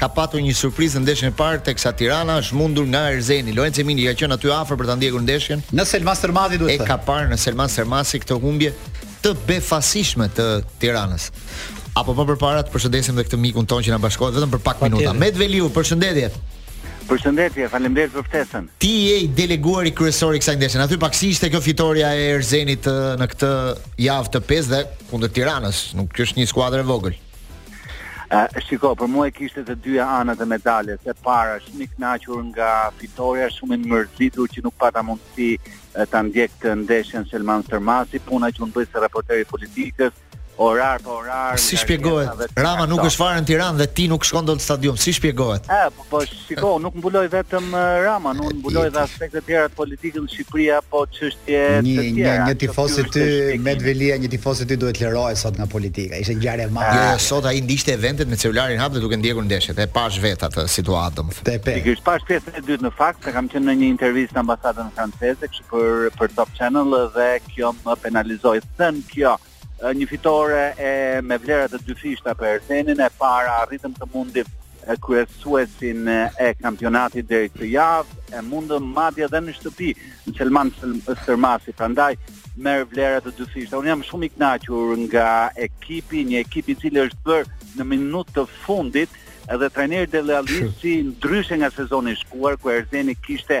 ka patur një surprizë në ndeshjen e parë teksa Tirana është mundur nga Erzeni. Lorenc Emini ka qenë aty afër për ta ndjekur ndeshjen. Në Selman Stërmasi duhet thënë. E ka parë në Selman Stërmasi këtë humbje të befasishme të Tiranës. Apo më përpara të përshëndesim edhe këtë mikun tonë që na bashkohet vetëm për pak minuta. Med Veliu, përshëndetje. Përshëndetje, faleminderit për ftesën. Ti je i deleguari kryesor i kësaj ndeshje. Aty pak si ishte kjo fitorja e Erzenit në këtë javë të pestë dhe kundër Tiranës, nuk është një skuadër e vogël. Shiko, për mua e kishte të dyja anët e medaljes. E para, shumë i kënaqur nga fitorja, shumë i mërzitur që nuk pata mundësi ta ndjek këtë ndeshje në Selman Stërmasi, puna që unë bëj si reporter i politikës, orar pa orar. Si shpjegohet? Rama nuk është fare në Tiranë dhe ti nuk shkon dot në stadium. Si shpjegohet? Po shiko, nuk mbuloj vetëm Ramën, mbuloj dhe aspekte të tjera të politikës në Shqipëri apo çështje të tjera. Një një tifoz si ty Med Velia, një tifoz si ty duhet lirohej sot nga politika. Ishte ngjarje e madhe. Jo, sot ai ndiqte eventet me celularin hap dhe duke ndjekur ndeshjet. E pashë vetë atë situatë, domethënë. Te pe. Pikërisht pashë pjesën e dytë në fakt, se kam qenë në një intervistë në ambasadën franceze, kështu për për Top Channel dhe kjo më penalizoi. Thën kjo, Një fitore me vlera të dyfishta për Erzenin, e para arritëm të mundim kryesuesin e kampionatit deri këtë javë, e mundëm madje edhe në shtëpi në Selman Stërmasi, prandaj merr vlera të dyfishta. Unë jam shumë i kënaqur nga ekipi, një ekip i cili është bërë në minutë të fundit, edhe trajneri Delalisi ndryshe nga sezoni i shkuar ku Erzeni kishte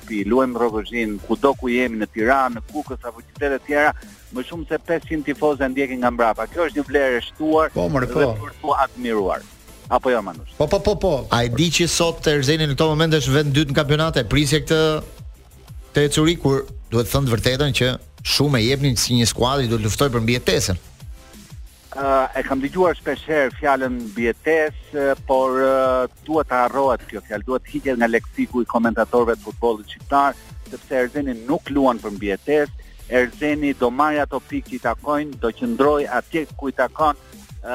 shtëpi, luajmë në Rrogozhinë kudo ku jemi në Tiranë, në Kukës apo qytete të tjera, më shumë se 500 tifozë e ndjekin nga mbrapa. Kjo është një vlerë e shtuar po, mërë, po. dhe për t'u admiruar. Apo jo Manush? Po po po po. A e di që sot Erzeni në këto momente është vend dytë në kampionat e prisje këtë ecuri kur duhet të themi të vërtetën që shumë e jepnin si një skuadër që do të luftojë për mbijetesën. E kam dëgjuar shpesh herë fjalën mbijetesë, por duhet të harrohet kjo fjalë, duhet të hiqet nga leksiku i komentatorëve të futbollit shqiptar, sepse Erzeni nuk luan për mbijetesë. Erzeni do marrë ato pikë që i takojnë, do qëndrojë atje ku i takon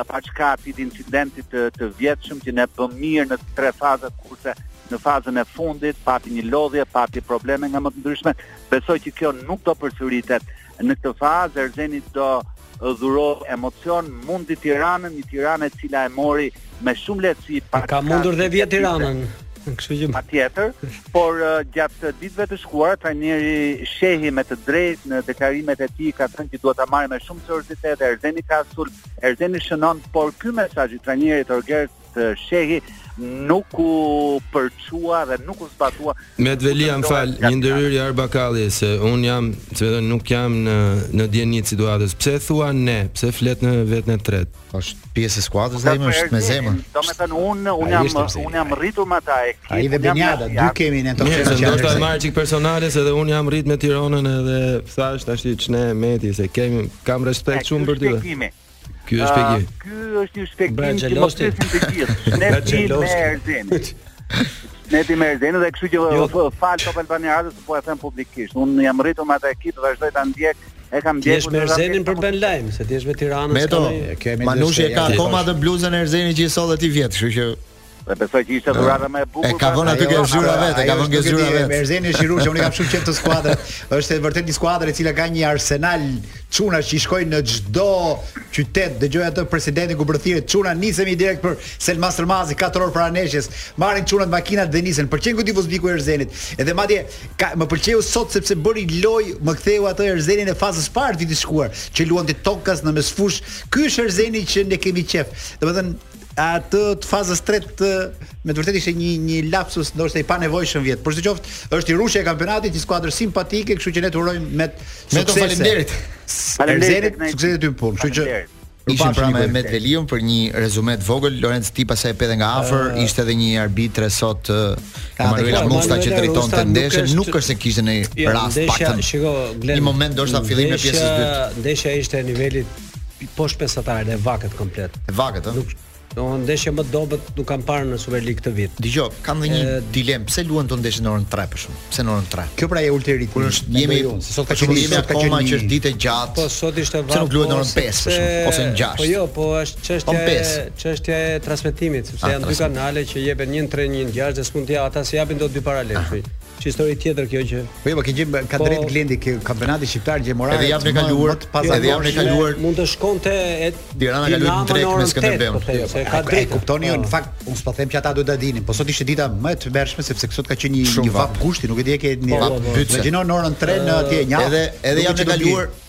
paçka atij incidentit të, të vjetshëm që ne bëmë mirë në tre fazat kurse në fazën e fundit pati një lodhje, pati probleme nga më të ndryshme, besoj që kjo nuk do përsëritet Në këtë fazë Erzeni do dhuro emocion mundi Tiranën, një Tiranë e cila e mori me shumë lehtësi pa ka mundur dhe vjet Tiranën. Kështu që patjetër, por uh, gjatë ditëve të shkuara trajneri Shehi me të drejtë në deklarimet e tij ka thënë që duhet ta marrë me shumë seriozitet Erzeni ka sulm, Erzeni shënon, por ky mesazh i trajnerit Orges Shehi nuk u përçua dhe nuk u zbatua. Met Velia më fal, një ndërhyrje Bakalli se un jam, të thënë nuk jam në në dijeni të situatës. Pse thua ne? Pse flet në vetën e tretë? Është pjesë e skuadrës dhe është me zemër. Domethënë un un jam un jam rritur me atë ekip. Ai dhe Benjada, dy kemi në tokë që janë. Do ta marr çik personale se dhe un jam rrit me Tironën edhe thashë tash ç'ne meti se kemi kam respekt shumë për ty. Ky është ah, shpjegim. Ky është një shpjegim pra, që më pëlqen të gjithë. Je pra, ti me Erzenin. Je ti me Erzenin dhe kështu që jo. fal Top Albania Radio se po e them publikisht. Un jam rritur me atë ekip, vazhdoj ta ndjek. E kam ndjekur. Ti je me Erzenin për Ben Lajm, se ti je me Tiranën. Me to. Manushi e ka akoma atë bluzën e Erzenit që i solle ti vjet, kështu që Dhe besoj që ishte dhurata më e bukur. E ka vënë aty ke zyra e vet, ka vënë ke zyra e vet. Erzeni është rrush, unë kam shumë qejf atë skuadër. Është vërtet një skuadër e cila ka një arsenal çunash që i shkojnë në çdo qytet. Dëgjoj atë presidentin kur bën thirrje çuna nisemi direkt për Selman Stërmasi 4 orë para ndeshjes. Marrin çunat makinat dhe nisen. Pëlqen ky tifozllëku i Erzenit. Edhe madje më pëlqeu sot sepse bëri loj, më ktheu atë Erzenin e fazës së parë vitit të shkuar, që luante tokas në mesfush. Ky është Erzeni që ne kemi qejf. Domethënë atë të fazës së tretë të, me të vërtetë ishte një një lapsus ndoshta i panevojshëm vjet. Por sidoqoftë, është rrushja e kampionatit, një skuadër simpatike, kështu që ne të urojmë me suksese. Faleminderit. Faleminderit. Suksese ty në punë. Kështu që Ishim pra me Met Veliun për një rezume të vogël, Lorenz ti pasi e pe edhe nga afër, uh, ishte edhe një arbitre sot uh, Emanuela Rusta që drejtonte ndeshjen, nuk është se kishte në jo, rast paktën. Një moment ndoshta fillimi i pjesës së dytë. Ndeshja ishte nivelit Poshtë mesatares e vakët komplet. E vakët, ëh. Nuk Do ndeshje më të dobët nuk kam parë në Superligë këtë vit. Dgjoj, kam dhe një e... dilem, pse luan ndeshje në orën 3 për shembull? Pse në orën 3? Kjo pra e ul ritmin. Kur është jemi se sot ka qenë jemi akoma që është ditë e gjatë. Po sot ishte vapë. Pse nuk luan në orën 5 për shembull ose në 6? Po jo, po është çështja e çështja e transmetimit, sepse ah, janë dy kanale që jepen një në 3, një në 6 dhe s'mund të ja ata s'i japin dot dy paralel. Ç'histori tjetër kjo që Po jo, po ke gjë ka po- drejt Glendi kë kampionati shqiptar gje morale. Edhe javën e kaluar, edhe javën e kaluar mund të shkonte e Tirana ka luajtur drejt me Skënderbeun. Po jo, se ka drejt. Kuptohet jo në po. fakt, unë s'po them që ata duhet ta dinin, po sot ishte dita më e tmerrshme sepse sot ka qenë një një vapë gushti, nuk e di e ke një po, vapë. Imagjino në orën 3 në atje, një. Edhe edhe javën e kaluar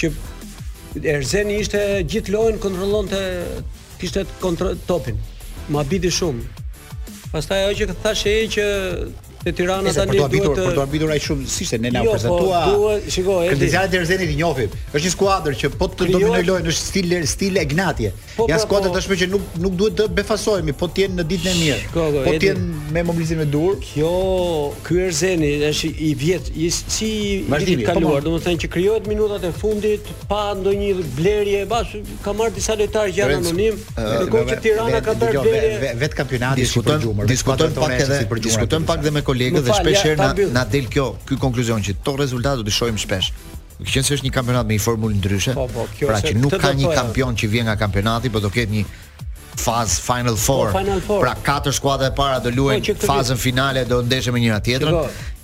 Që Erzeni ishte gjithë lojën kontrollonte kishte kontroll topin. Më habiti shumë. Pastaj ajo që thashë ai që te Tirana tani duhet të habitur, për të habitur ai shumë si ishte ne na jo, po, prezantua. Jo, duhet, shikoj, Erzeni. Cilësitë e Erzenit i njohim. Është një skuadër që po të dominoj lojën, është stil stil Egnatie. Po, ja po, skuadra po. tashmë që nuk nuk duhet të befasohemi, po të jenë në ditën e mirë. Shko, po të jenë me mobilizimin e duhur. Kjo ky Erzeni është i vjet, i si i kaluar, domethënë që krijohet minutat e fundit pa ndonjë blerje, bash ka marrë disa lojtarë që janë anonim, ndërkohë që Tirana ka bërë blerje. Vetë kampionati është për gjumur, diskutojmë pak edhe diskutojmë pak dhe me kolegët dhe shpesh herë na na del kjo, ky konkluzion që këto rezultate do të shohim shpesh. Qenë se është një kampionat me një formulë ndryshe, po, po, kjo pra që nuk ka një kampion që vjen nga kampionati, por do ketë një fazë Final po, Four. Po, final four. Pra katër skuadrat e para do luajnë po, fazën finale do ndeshen me njëra tjetrën.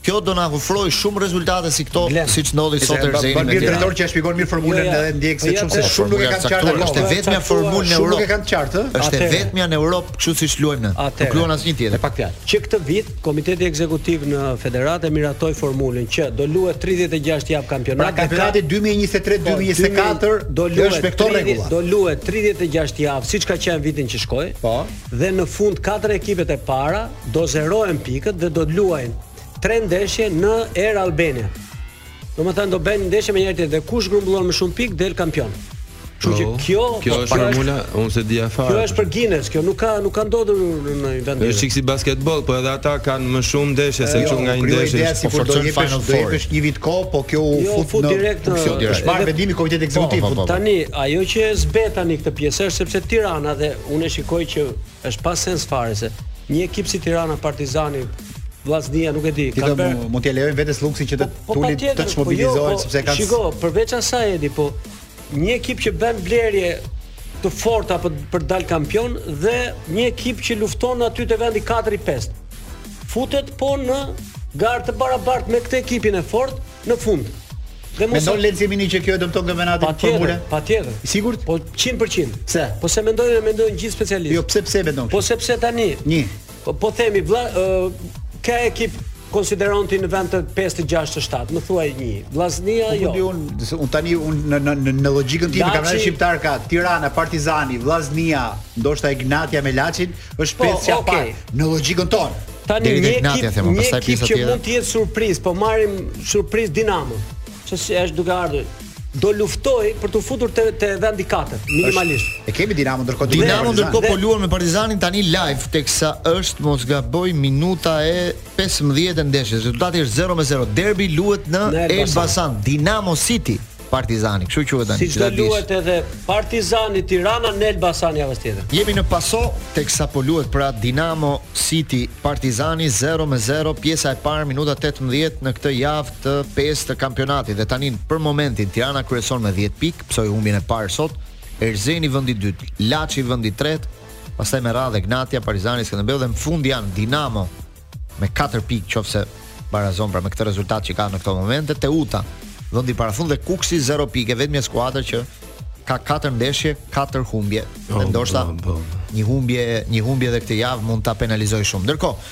Kjo do na ofrojë shumë rezultate si këto, siç ndodhi sot Erzeni. Bën mirë drejtor që e shpjegon mirë formulën jo, edhe ndjekësve jo, shumë se po, shumë nuk e kanë qartë. Është vetmja formulë në Europë. Shumë nuk e kanë qartë. Është vetmja në Europë, kështu siç luajmë ne. Nuk luan asnjë tjetër. Pak fjalë. Që këtë vit Komiteti Ekzekutiv në Federatë e miratoi formulën që do luhet tridhjetë e gjashtë javë kampionat Pra kampionati dy mijë e njëzet e tre, dy mijë e njëzet e katër do luhet me këto rregulla. Do luhet tridhjetë e gjashtë javë siç ka qenë vitin që shkoi. Po. Dhe në fund katër ekipet e para do zerohen pikët dhe do luajnë tre ndeshje në Air Albania. Domethënë do bëjnë ndeshje me njëri tjetrin dhe kush grumbullon më shumë pikë del kampion. Kështu që po, kjo kjo po, është formula, unë s'e di a ka. Kjo është për Guinness, kjo nuk ka nuk ka ndodhur në një vend tjetër. Është si basketboll, po edhe ata kanë më shumë ndeshje se jo, s'ju nga një ndeshje. Ideja si po do të jepesh, do jepesh një vit kohë, po kjo u jo, fut në direkt. Është marrë vendimi komitet ekzekutiv. Po, tani, ajo që e zbeh tani këtë pjesë është sepse Tirana dhe unë e shikoj që është pa sens fare se një ekip si Tirana Partizani Vllaznia nuk e di. Ti do ber... mund t'i lejojmë vetes luksin që të po, po tulit të çmobilizohen po, jo, po, sepse kanë Shiko, përveç asaj Edi, po një ekip që bën blerje të forta për të dalë kampion dhe një ekip që lufton aty te vendi 4-5. Futet po në garë të barabartë me këtë ekipin e fortë në fund. Dhe mos mendon Lenzi Mini që kjo e dëmton kampionatin për formulë? Patjetër. Sigurt? Po 100%. Pse? Po se mendojnë, mendojnë gjithë specialistët. Jo, pse pse mendon? Po sepse tani. Një. Po po themi vlla, ka ekip konsideron ti në vend të 5 të 6 të 7, më thuaj një. Vllaznia po, jo. Po un un tani un në në në, në logjikën time kampionati shqiptar ka Tirana, Partizani, Vllaznia, ndoshta Egnatia me Laçin, është po, pesëshja okay. në logjikën tonë. Tani një ekip, një ekip që mund të jetë surprizë, po marrim surprizë Dinamo. që siç është duke ardhur do luftojë për të futur te te vendi katër minimalisht. E kemi Dinamo ndërkohë. Dinamo ndërkohë po luan me Partizanin tani live teksa është mos gaboj minuta e 15 e ndeshjes. Rezultati është 0 me 0. Derbi luhet në Elbasan. Dinamo City Partizani, kështu quhet tani. Siç do luhet edhe Partizani Tirana në Elbasan javën tjetër. Jemi në paso teksa po luhet pra Dinamo City Partizani 0 me 0, pjesa e parë minuta 18 në këtë javë të pestë të kampionatit dhe tani për momentin Tirana kryeson me 10 pikë, pësoi humbjen e parë sot, Erzeni vendi i dytë, Laçi vendi i tretë, pastaj me radhë Egnatia, Partizani, Skënderbeu dhe në fund janë Dinamo me 4 pikë, qoftë se barazon pra me këtë rezultat që ka në këto momente, Teuta vendi i parafund dhe Kukësi 0 pikë, vetëm një skuadër që ka 4 ndeshje, 4 humbje. Po, ndoshta po, po. një humbje, një humbje edhe këtë javë mund ta penalizojë shumë. Ndërkohë,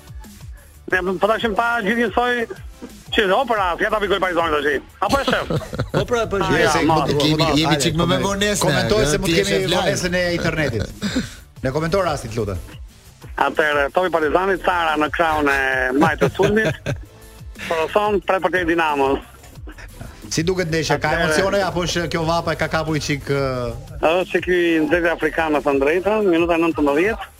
Ne po tashim pa gjithë njësoj që do për as, ja ta pikoj Parizonit tash. Apo e sheh. Po pra, po jemi se më të kemi jemi çik më me vonesë. Komentoj se mund të kemi vonesën e internetit. Na komento rastin të lutem. Atëre, topi Partizani Sara në krahun e majtë të sulmit. Poroson pret për të Dinamos. Si duket ndeshja, ka emocione apo është kjo vapa e ka kapur çik? Është ky nxjerr afrikan në të drejtën, minuta 19.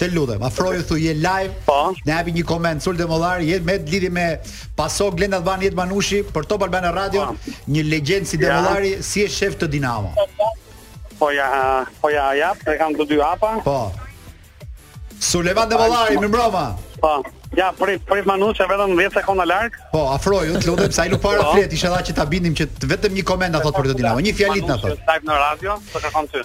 Të lutem, afroju thu je live. Po. Na japi një koment Sul Demollari, je me lidhje me paso Glenda Alban, Jet Manushi për Top Albania Radio, po. një legjendë si Demollari, ja. si e shef këtë Dinamo. Po ja, po ja, ja, e kam të dy hapa. Po. Sulejman Demollari, mirëmbrëma. Po. Ja, prit, prit Manushi vetëm 10 sekonda larg. Po, afroju, të lutem, sa i nuk para po. flet, isha dha që ta bindim që vetëm një koment na thotë për këtë Dinamo. Një fjali të na thotë. Live në radio, të kërkon ty.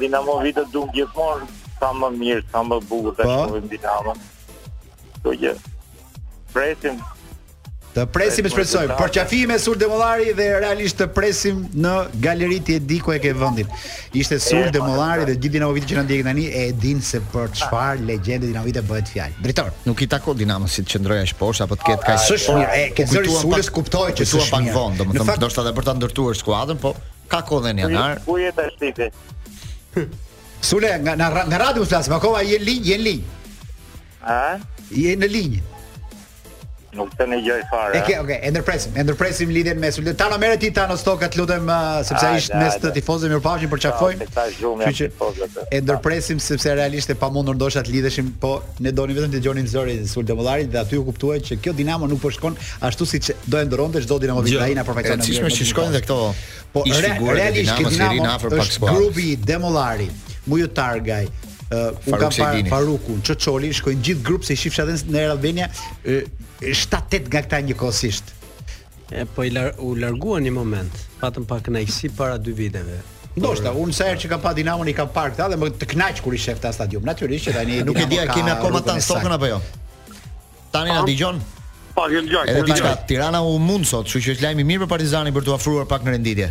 dinamovitët e dumë gjithmonë sa më mirë, sa më bukur të po. shohim Dinamon. Kjo që presim. Të presim e shpresojmë. Përqafime Sul Demollari dhe realisht të presim në galeri ti e di ku e ke vendin. Ishte Sul Demollari dhe gjithë dinamovitët që na ndjekin tani e din se për çfarë legjende dinamovite bëhet fjalë. Drejtor, nuk i takon Dinamos të qëndrojë aq poshtë apo të ketë kaq shumë. Edhe te zëri Sulës kuptoj që s'është mirë. Në fakt, ndoshta edhe për ta ndërtuar skuadrën, po Ka kohë dhe në janar. Ku je tash ti? Sule, nga nga, nga radioja flas, më kova je n'linjë, je n'linjë. A? Je në linjë. Nuk të nëgjoj fare. Okej, okay, okej, okay, e ndërpresim, e ndërpresim lidhjen me Sule. Tano merre ti Tan Stoka, të lutem uh, sepse ai është mes të tifozëve, mirupafshim përqafojmë. Kështu që e ndërpresim sepse realisht e pamundur ndoshta të lidheshim, po Ne donim vetëm të dëgjonim zërin e Sul Demollarit dhe aty u kuptua që kjo Dinamo nuk po shkon ashtu siç do e ëndërronte çdo dinamovit, ai na përfaqëson në çështje që shkojnë dhe këto. Po realisht që Dinamo afër pak spa. Grupi Demollari, Mujo Targaj, uh, u kam parë Faruku, Çoçoli, shkojnë gjithë grup se i shifsha edhe në Air Albania, 7-8 nga këta njëkohësisht. E po i lar u larguan një moment, patëm pak kënaqësi para dy viteve. Ndoshta unë sa herë që kam pa Dinamon i kam parë këta dhe më të kënaqur kur i shef te stadiumi. Natyrisht që tani nuk e di a kemi akoma Tan Stokën apo jo. Tani, na dëgjon? Po, jam gjatë. Edhe diçka Tirana u mund sot, kështu që është lajm i mirë për Partizanin për t'u afruar pak në renditje.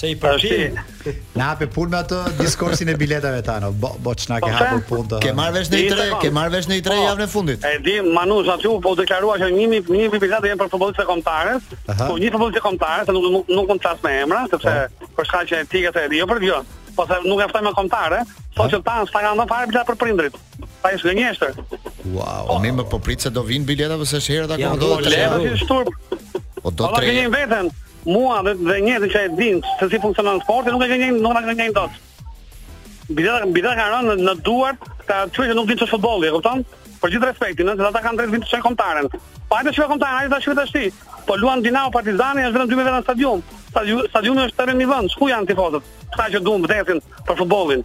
Çe i përpi. Na hape punë me atë diskursin e biletave Tano. Bo bo ç'na ke po, hapur punë të. Ke marr vesh në tre, ke marr vesh në tre po. javën e fundit. E di Manush aty po u deklarua që 1000 1000 biletë janë për futbollistët e kombëtares. Po një futbollist kombëtarë, se nuk nuk nuk mund të flas me emra, sepse po. për shkaqe etike jo për gjë. Po se nuk e ftoj me kombëtarë, po që ta s'ka ndonjë fare biletë për prindrit. Pa ishë gënjeshtër. Wow, oh. neve po prit se do vin bileta apo se është herët akoma do të lërë. Po do të. Po do të. Mua dhe, dhe njerëzit që e din se si funksionon sporti nuk e gënjejnë, nuk na gënjejnë dot. Biletat biletat kanë rënë në, në duart, ta thuash që nuk din ç'është futbolli, e kupton? Për gjithë respektin, nëse ata kanë drejtë vinë të shohin kombëtaren. Po hajde shohin kombëtaren, hajde ta shohin tash. Po luan Dinamo Partizani, është vetëm 12 veta në stadium. Stadiumi është terren i vend, ku janë tifozët? Ata që duan vdesin për futbollin.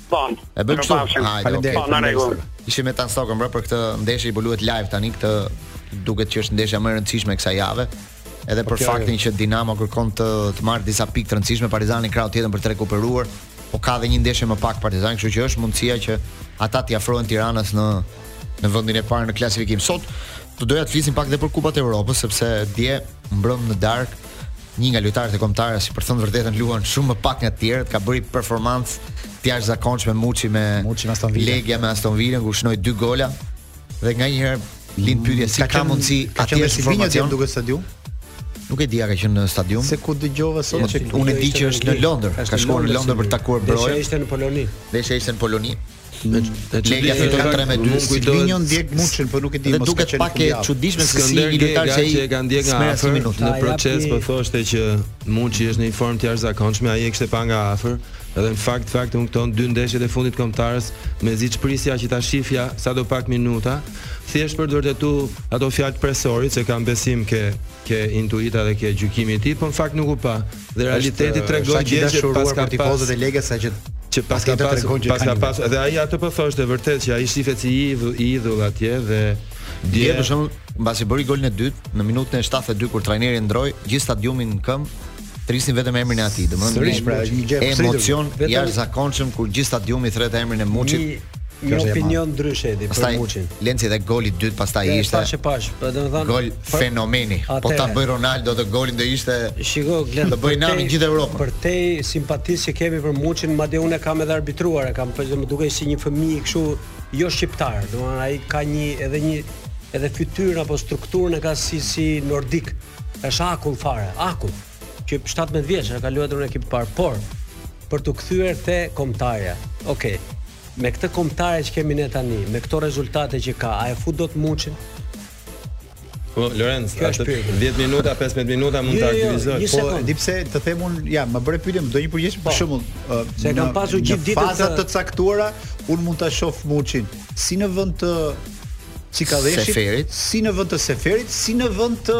Po. E bëjmë kështu. Faleminderit. Po, në rregull. Ishim me Tan Stokën pra për këtë ndeshje që po luhet live tani këtë duket që është ndeshja më e rëndësishme e kësaj jave. Edhe për okay. faktin që Dinamo kërkon të të marrë disa pikë të rëndësishme, Partizani krahu tjetër për të rikuperuar, po ka edhe një ndeshje më pak Partizani, kështu që është mundësia që ata t'i afrohen Tiranës në në vendin e parë në klasifikim. Sot do doja të flisim pak edhe për Kupat e Evropës, sepse dje mbrëm në darkë Një nga lojtarët e Kombëtares që për të thënë vërtetën luan shumë më pak nga të tjerët, ka bërë performancë të jashtëzakonshme Muçi me Muçi me Aston Villa. Legia me Aston Villa ku shënoi dy gola dhe nganjëherë lind pyetja si ka, ka mundësi atje në formacion duket stadium. Nuk e di a ka qenë në stadium. Seku dëgjova sot që unë e di që është në Londër, ka shkuar në Londër për të takuar Broja. Dhe ishte në Poloni. Dhe ishte në Poloni. Legia fiton 3 me 2. Silvinjo ndjek Muçin, por nuk e di m'u duk pak e çuditshme se si një lojtar që e ka ndjek nga afër dhe profesori po thoshte që Muçi është në një formë të jashtëzakonshme, ai e kishte pa nga afër. Edhe në fakt fakt unë këto dy ndeshjet e fundit kombëtarës mezi ç'prisja që ta shifja sado pak minuta, thjesht për të vërtetu ato fjalët profesorit se kam besim ke ke intuita dhe ke gjykimi i tij, por në fakt nuk u pa. Dhe realiteti tregoi dje që paska tifozët e Legias sa që që paska pas paska pas dhe ai atë po thoshte vërtet që ai shifet si idhull idhull atje dhe dje për shembull mbasi bëri golin e dytë në minutën e 72 kur trajneri e ndërroi gjithë stadiumi në këmbë thrisnin vetëm emrin e atij, domethënë sërish pra një gjë emocion i jashtëzakonshëm kur gjithë stadiumi thret emrin e Muçit. Një opinion ndryshe edhe për Muçin. Lenci dhe goli i dytë pastaj dhe, ishte. E pashë e pashë, po domethënë gol prej... fenomeni. Ate, po ta bënte Ronaldo atë golin do ishte. Shiko, Glen, do bëhej nami gjithë Evropën. Përtej simpatisë që kemi për Muçin, madje unë e kam edhe arbitruar, e kam po më dukej si një fëmijë kështu jo shqiptar, dhe ai ka një edhe një edhe fytyrën apo strukturën e ka si si nordik. Është akull fare, akull. që 17 vjeç ka luajtur në ekip të parë, por për t'u kthyer te kombëtarja. Okej. Okay. Me këtë kombëtare që kemi ne tani, me këto rezultate që ka, a e fut dot Muçin? Po Lorenz, kjo është 10 minuta, 15 minuta mund jo, ta jo, jo, aktivizoj. Po di pse të them un, ja, më bëre pyetje, do një përgjigje për po. shembull, se kam pasur gjithë ditën faza të caktuara, un mund ta shoh Muçin si në vend të si ka dheshit, seferit. si në vend të seferit, si në vend të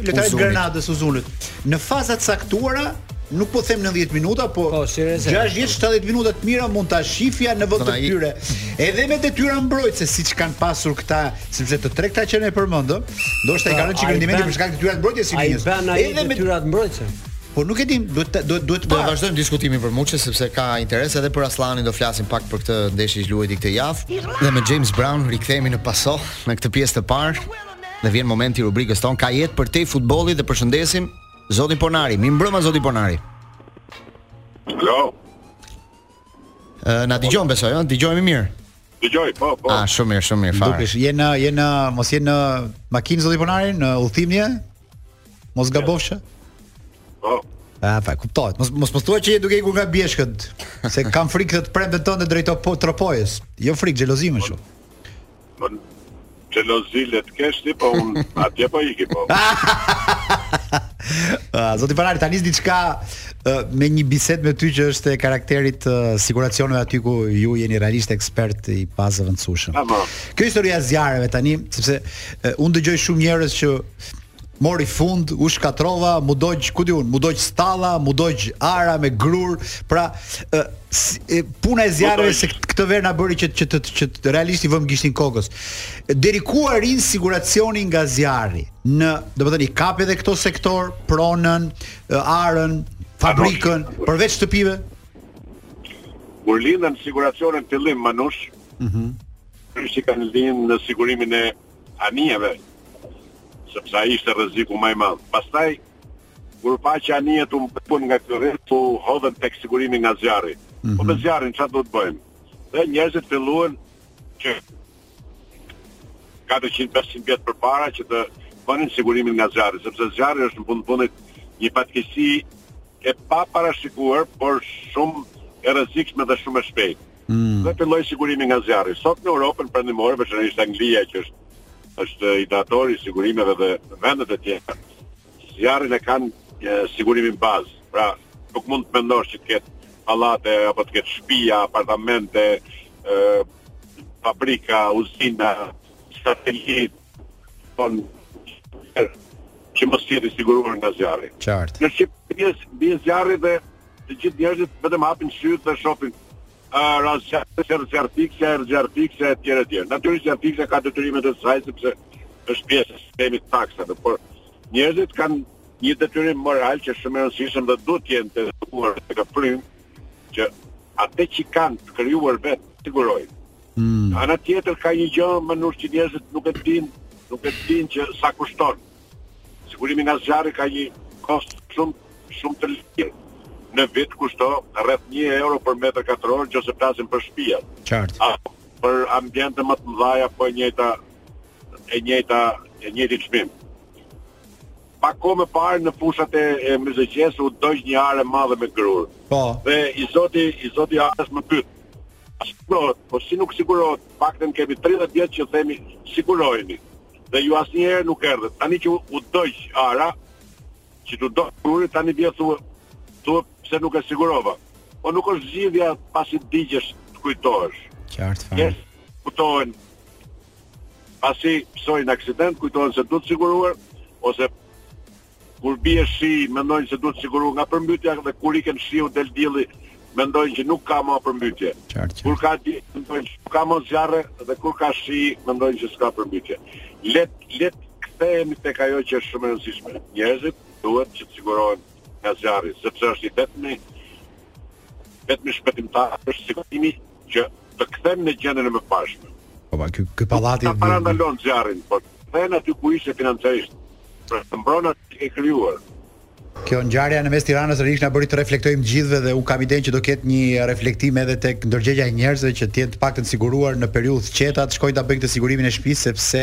lojtarit të Granadës Uzunit. Në faza të caktuara, nuk po them 90 minuta, po, po 60-70 minuta të mira mund ta shifja në vend të tyre. Edhe me detyra mbrojtëse siç kanë pasur këta, sepse të tre këta që ne përmendëm, ndoshta i ka rënë çik rendimenti për shkak të detyrave mbrojtëse të linjës. Edhe me detyrat mbrojtëse. Po nuk e dim, duhet të duhet duhet të po. vazhdojmë diskutimin për Muçin sepse ka interes edhe për Asllanin do flasim pak për këtë ndeshje që luajti këtë javë dhe me James Brown rikthehemi ne pas në këtë pjesë të parë dhe vjen momenti i rubrikës tonë ka jetë përtej futbollit dhe përshëndesim zotin Ponari. Mirëmbrëma zoti Ponari. Alo. Na dëgjon besoj, ëh, dëgjojmë mirë. Dëgjoj, po, po. Ah, shumë mirë, shumë mirë fare. Dukesh, je në je në mos je në makinë zoti Ponari, në udhëtim je? Mos gabofsha. Po. Ah, pa, kuptohet. Mos mos më thua që je duke ikur nga bjeshkët, se kam frikë të të premte tënde drejt po tropojës. Jo frikë, xhelozi më shumë. Po. Xhelozi le të kesh ti, po un atje po iki po. Ah, zoti Ponari ta nis diçka me një bisedë me ty që është e karakterit uh, siguracioneve aty ku ju jeni realisht ekspert i pazëvendësueshëm. Kjo historia e zjarreve tani, sepse uh, unë dëgjoj shumë njerëz që mori fund, u shkatrova, m'u dogj, ku di unë, m'u dogj stalla, m'u dogj ara me grurë, pra e, si, e, puna e zjarreve se këtë verë na bëri që që të që, që realisht t'i vëmë gishtin kokës. Deri ku arrin siguracioni nga zjarri? Në, domethënë i kap edhe këto sektorë, pronën, arën, fabrikën, përveç shtëpive? Kur lindën siguracionet fillimisht, mm -hmm. kanë lindë me sigurimin e anijeve, sepse ai ishte rreziku më i madh. Pastaj, kur u pa që anijet u mbuluan nga ky rrezik, u hodhën tek sigurimi nga zjarri. Mm -hmm. Po me mhm. zjarrin çfarë duhet bëjmë? Dhe njerëzit filluan që 400-500 vjet përpara që të bënin sigurimin nga zjarri, sepse zjarri është në fund fundit një fatkeqësi e paparashikuar, por shumë e rrezikshme dhe shumë e shpejtë. Dhe filloi sigurimi nga zjarri. Sot në Europën Perëndimore, veçanërisht Anglia që është është ideatori i sigurimeve dhe vendet e tjera. Zjarrin e kanë e, sigurimin bazë. Pra, nuk mund të mendosh që të ketë pallate apo të ketë shtëpi, apartamente, e, fabrika, uzina, satelit, çdo që mos jetë i siguruar nga zjarri. Qartë. Në Shqipëri bie zjarri dhe Të gjithë njerëzit vetëm hapin sytë dhe shohin uh, ra zjarri, zjarrfikësja, erdhi zjarrfikësja etj etj. Natyrisht zjarrfikësja ka detyrimet e saj sepse është pjesë e sistemit të taksave, por njerëzit kanë një detyrim moral që është shumë i rëndësishëm dhe duhet të jenë të edukuar te kjo frymë që atë që kanë të krijuar vetë ta sigurojnë. Mm. Ana tjetër ka një gjë me sa duket që njerëzit nuk e dinë, nuk e dinë që sa kushton. Sigurimi nga zjarri ka një kosto shumë shumë të lirë. Në vit kushton rreth një euro për metër katror nëse flasim për shtëpitë. Qartë. A për ambiente më të mëdha po e njëjta e njëjta e njëjti çmim. Pak kohë më parë në fushat e, e Myzeqesë u dogj një arë e madhe me grurë. Po. Dhe i zoti i zoti i arës më pyet. Sigurohet, po si nuk sigurohet? Të paktën kemi 30 vjet që themi sigurojeni. dhe ju asnjëherë nuk erdhët. Tani që u dogj ara, që t'u dogj gruri, tani vjen thua, thua pse nuk e sigurova. Po nuk është zgjidhja pasi të digjesh të kujtohesh. Qartë fare. Njerëzit kujtohen, pasi pësojnë aksident, kujtohen se duhet siguruar, ose Kur bie shi, mendojnë se duhet siguruar nga përmbytja dhe kur ikën shiu del dielli, mendojnë që nuk ka më përmbytje. Kur ka diell, mendojnë që nuk ka më zjarre dhe kur ka shi, mendojnë që s'ka përmbytje. Le le të kthehemi tek ajo që është shumë e rëndësishme. Njerëzit duhet që të sigurohen nga zjarri, sepse është i vetmi vetmi shpëtimtar është sigurimi që të kthen në gjendjen e mëparshme. Po pra, ky ky nuk ta parandalon zjarrin, por të kthen aty ku ishe financiarisht. Pra të mbron atë që ke krijuar. Kjo ngjarja në mes të Tiranës sërish na bëri të reflektojmë të gjithëve dhe unë kam idenë që do ketë një reflektim edhe tek ndërgjegja e njerëzve që të jenë të paktën të siguruar në periudha të qeta të shkojnë ta bëjnë këtë sigurimin e shtëpisë sepse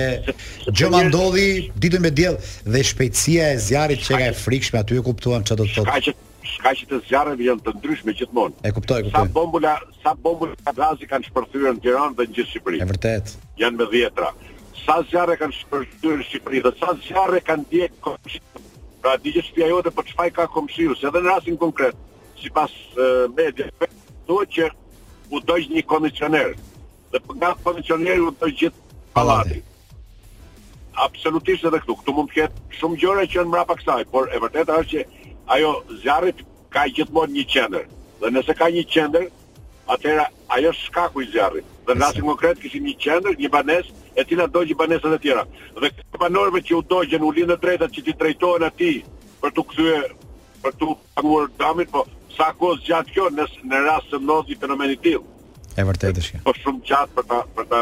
gjëma ndodhi ditën me diell dhe shpejtësia e zjarrit qe kaq e frikshme aty e kuptuam çfarë do të thotë. Shkaqet e zjarreve janë të ndryshme gjithmonë. E kuptoj, e kuptoj. Sa bombula, sa bombula gazi kanë shpërthyer në Tiranë dhe në gjithë Shqipërinë. E vërtetë. Janë me dhjetra. Sa zjarre kanë shpërthyer në Shqipëri dhe sa zjarre kanë djeg komshiun. Pra digjet shtëpia jote për çfarë faj ka komshiu, se edhe në rastin konkret, sipas medias, thotë që u dogj një kondicioner. dhe nga kondicioneri u dogj gjithë pallati. Absolutisht edhe këtu, këtu mund të ketë shumë gjëra që janë mbrapa kësaj, por e vërteta është që ajo zjarrit ka gjithmonë një qendër. Dhe nëse ka një qendër, atëherë ajo është shkaku i zjarrit. Dhe në rastin konkret kishim një qendër, një banesë, e cila dogji banesat e tjera. Dhe këtyre banorëve që u dogjën u lind e drejta që t'i drejtohen atij për të kthyer për të Paguar dëmin po sa kohë zgjat kjo në në rast se ndodh një fenomen i tillë. E vërtetë është kjo. Po shumë gjatë për ta për ta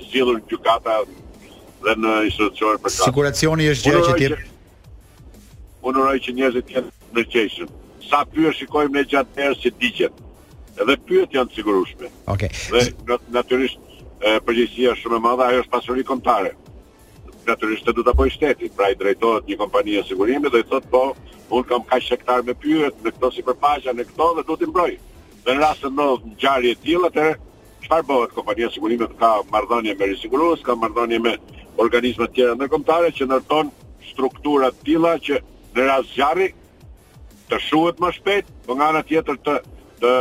zgjidhur gjykata dhe në institucione për ta. Siguracioni është gjë që ti Unë uroj që njerëzit të jenë ndërgjegjshëm. Sa pyje shikojmë ne gjatë verës që digjen. Edhe pyjet janë të sigurueshme. Okej. Okay. Dhe natyrisht përgjegjësia është shumë e madhe, ajo është pasuri kombëtare. Natyrisht se do ta bëjë shteti, pra i drejtohet një kompanie sigurimi dhe i thotë po, unë kam kaq hektar me pyje në këto sipërfaqe, në këto dhe do t'i mbroj. Dhe në rast se ndodh ngjarje e tillë, atëherë çfarë bëhet? Kompania e sigurimit ka marrëdhënie me risigurues, ka marrëdhënie me organizma të tjera ndërkombëtare që ndërton struktura të tilla që në rast zjarri të shuhet më shpejt, po nga ana tjetër të të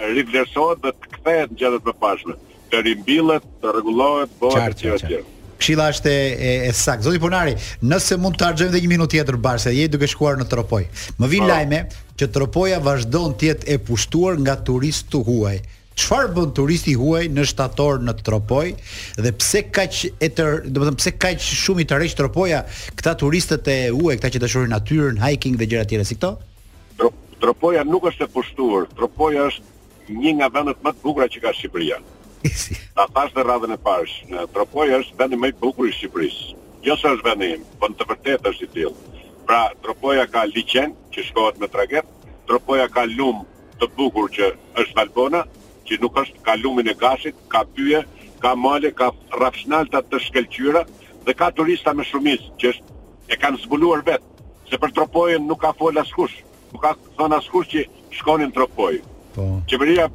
rivlerësohet dhe të kthehet në gjendje të mëparshme, të rimbillet, të rregullohet, bëhet etj etj. Këshilla është e e, e saktë. Zoti Ponari, nëse mund të harxojmë edhe një minutë tjetër bash, se je duke shkuar në Tropojë. Më vin lajme që Tropoja vazhdon të jetë e pushtuar nga turistë të huaj. Çfarë bën turisti i huaj në shtator në Tropojë dhe pse kaq e të, domethënë pse kaq shumë i tërheq Tropoja këta turistët e huaj, këta që dashurojnë natyrën, hiking dhe gjëra të tjera si këto? Tropoja nuk është e pushtuar, Tropoja është një nga vendet më të bukura që ka Shqipëria. Ta thashë dhe radhën e parë, Tropoja është vendi më i bukur i Shqipërisë. Jo se është vendi im, po në të vërtetë është i tillë. Pra, Tropoja ka liqen që shkohet me traget, Tropoja ka lum të bukur që është Valbona, që nuk është ka lumin e Gashit, ka pyje, ka male, ka rrafshnalta të shkëlqyera dhe ka turista me shumicë që është e kanë zbuluar vetë. Se për Tropojën nuk ka fol askush. Nuk ka thënë askush që shkoni në Tropojë. Po. Qeveria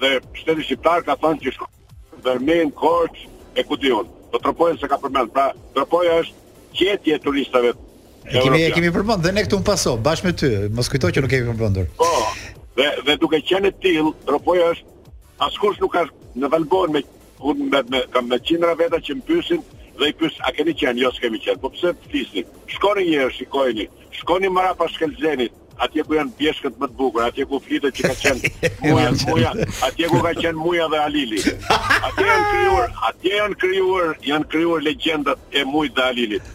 dhe shteti shqiptar ka thënë që shko në Përmet, Korçë e ku di unë. Po Tropojën s'e ka përmend. Pra, Tropoja është gjetje e turistave. E kemi e kemi përmend dhe ne këtu në paso, bashkë me ty. Mos kujto që nuk e kemi përmendur. Po. Dhe dhe duke qenë e tillë, Tropoja është askush nuk ka në Valbonë me Unë kam me, kam me qindra veta që më pyesin dhe i pyes a keni qenë, jo s'kemi qenë. Po pse flisni? Shkoni një herë, shikojini. Shkoni mrapa Shkëlzenit, atje ku janë bjeshkët më të bukur, atje ku flitet që ka qenë Muja, Muja, atje ku ka qenë Muja dhe Halili. Atje janë krijuar, atje janë krijuar, janë krijuar legjendat e Mujit dhe Halilit.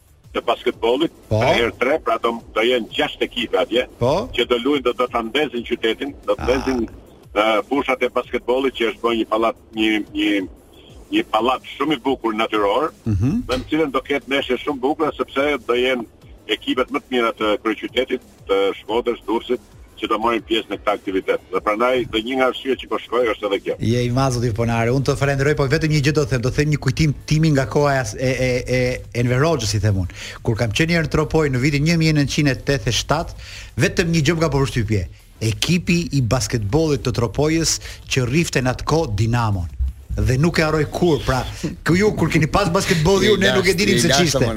të basketbollit, po. tre herë tre, pra do do jenë gjashtë ekipe atje, po. që do luajnë do ta ndezin qytetin, do të ah. ndezin uh, fushat e basketbollit që është bërë një pallat një një një pallat shumë i bukur natyror, mm -hmm. dhe në të cilën do ketë ndeshje shumë të bukura sepse do jenë ekipet më të mira të kryeqytetit, të Shkodrës, Durrësit që do marrin pjesë në këtë aktivitet. Dhe prandaj dhe një nga arsyet që po shkoj është edhe kjo. Je i madh zoti Ponari, unë të falenderoj, po vetëm një gjë do të them, do të them një kujtim timin nga koha e e e Enver Hoxhës i them unë. Kur kam qenë një herë në Tropojë në vitin 1987, vetëm një gjë më ka bërë përshtypje. Ekipi i basketbollit të Tropojës që rrifte në atë kohë Dinamon dhe nuk e harroj kurrë, pra, ku ju kur keni pas basketboll ju ne nuk e dinim se ç'ishte.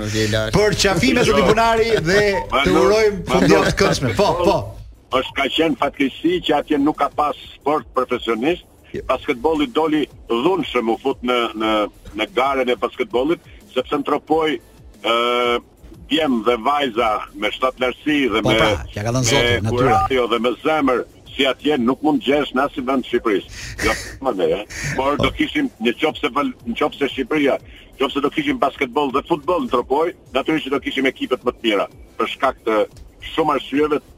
Përqafime zoti Ponari dhe të urojmë fundjavë të këndshme. Po, po. Është ka qenë fatkeqësi që atje nuk ka pas sport profesionist. Jo. Basketbolli doli dhunshëm u fut në në në garën e basketbollit, sepse në Tropojë ë djem dhe vajza me shtatlartësi dhe po, me pra, ia ka dhënë Zoti natyra. Jo dhe me zemër si atje nuk mund të gjesh në asnjë vend të Shqipërisë. Jo më ne, eh? por do po. kishim në qoftë se në qoftë se Shqipëria, në qoftë se do kishim basketboll dhe futboll në Tropojë, natyrisht që do kishim ekipet më të mira për shkak të shumë arsyeve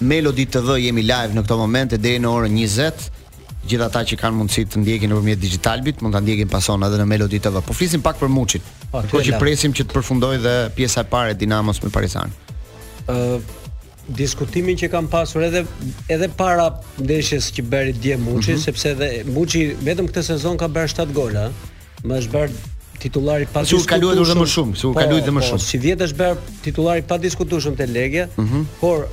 Melody TV jemi live në këto momente deri në orën 20. Gjithë ata që kanë mundësi të ndjekin nëpërmjet Digitalbit, mund ta ndjekin Pasion edhe në Melody TV. Po flisim pak për Muçin. Po, aty ku e lamë. Që presim që të përfundojë dhe pjesa e parë e Dinamos me Partizanin. ë diskutimin që kam pasur edhe edhe para ndeshjes që bëri dje Muçi, sepse edhe Muçi vetëm këtë sezon ka bërë 7 gola. Më është bërë titullar i padiskutueshëm. Sikur ka luajtur dhe më shumë, sikur ka po, luajtur dhe më po, shumë. Po, sivjet është bërë titullar i padiskutueshëm te Legia, mm -hmm. por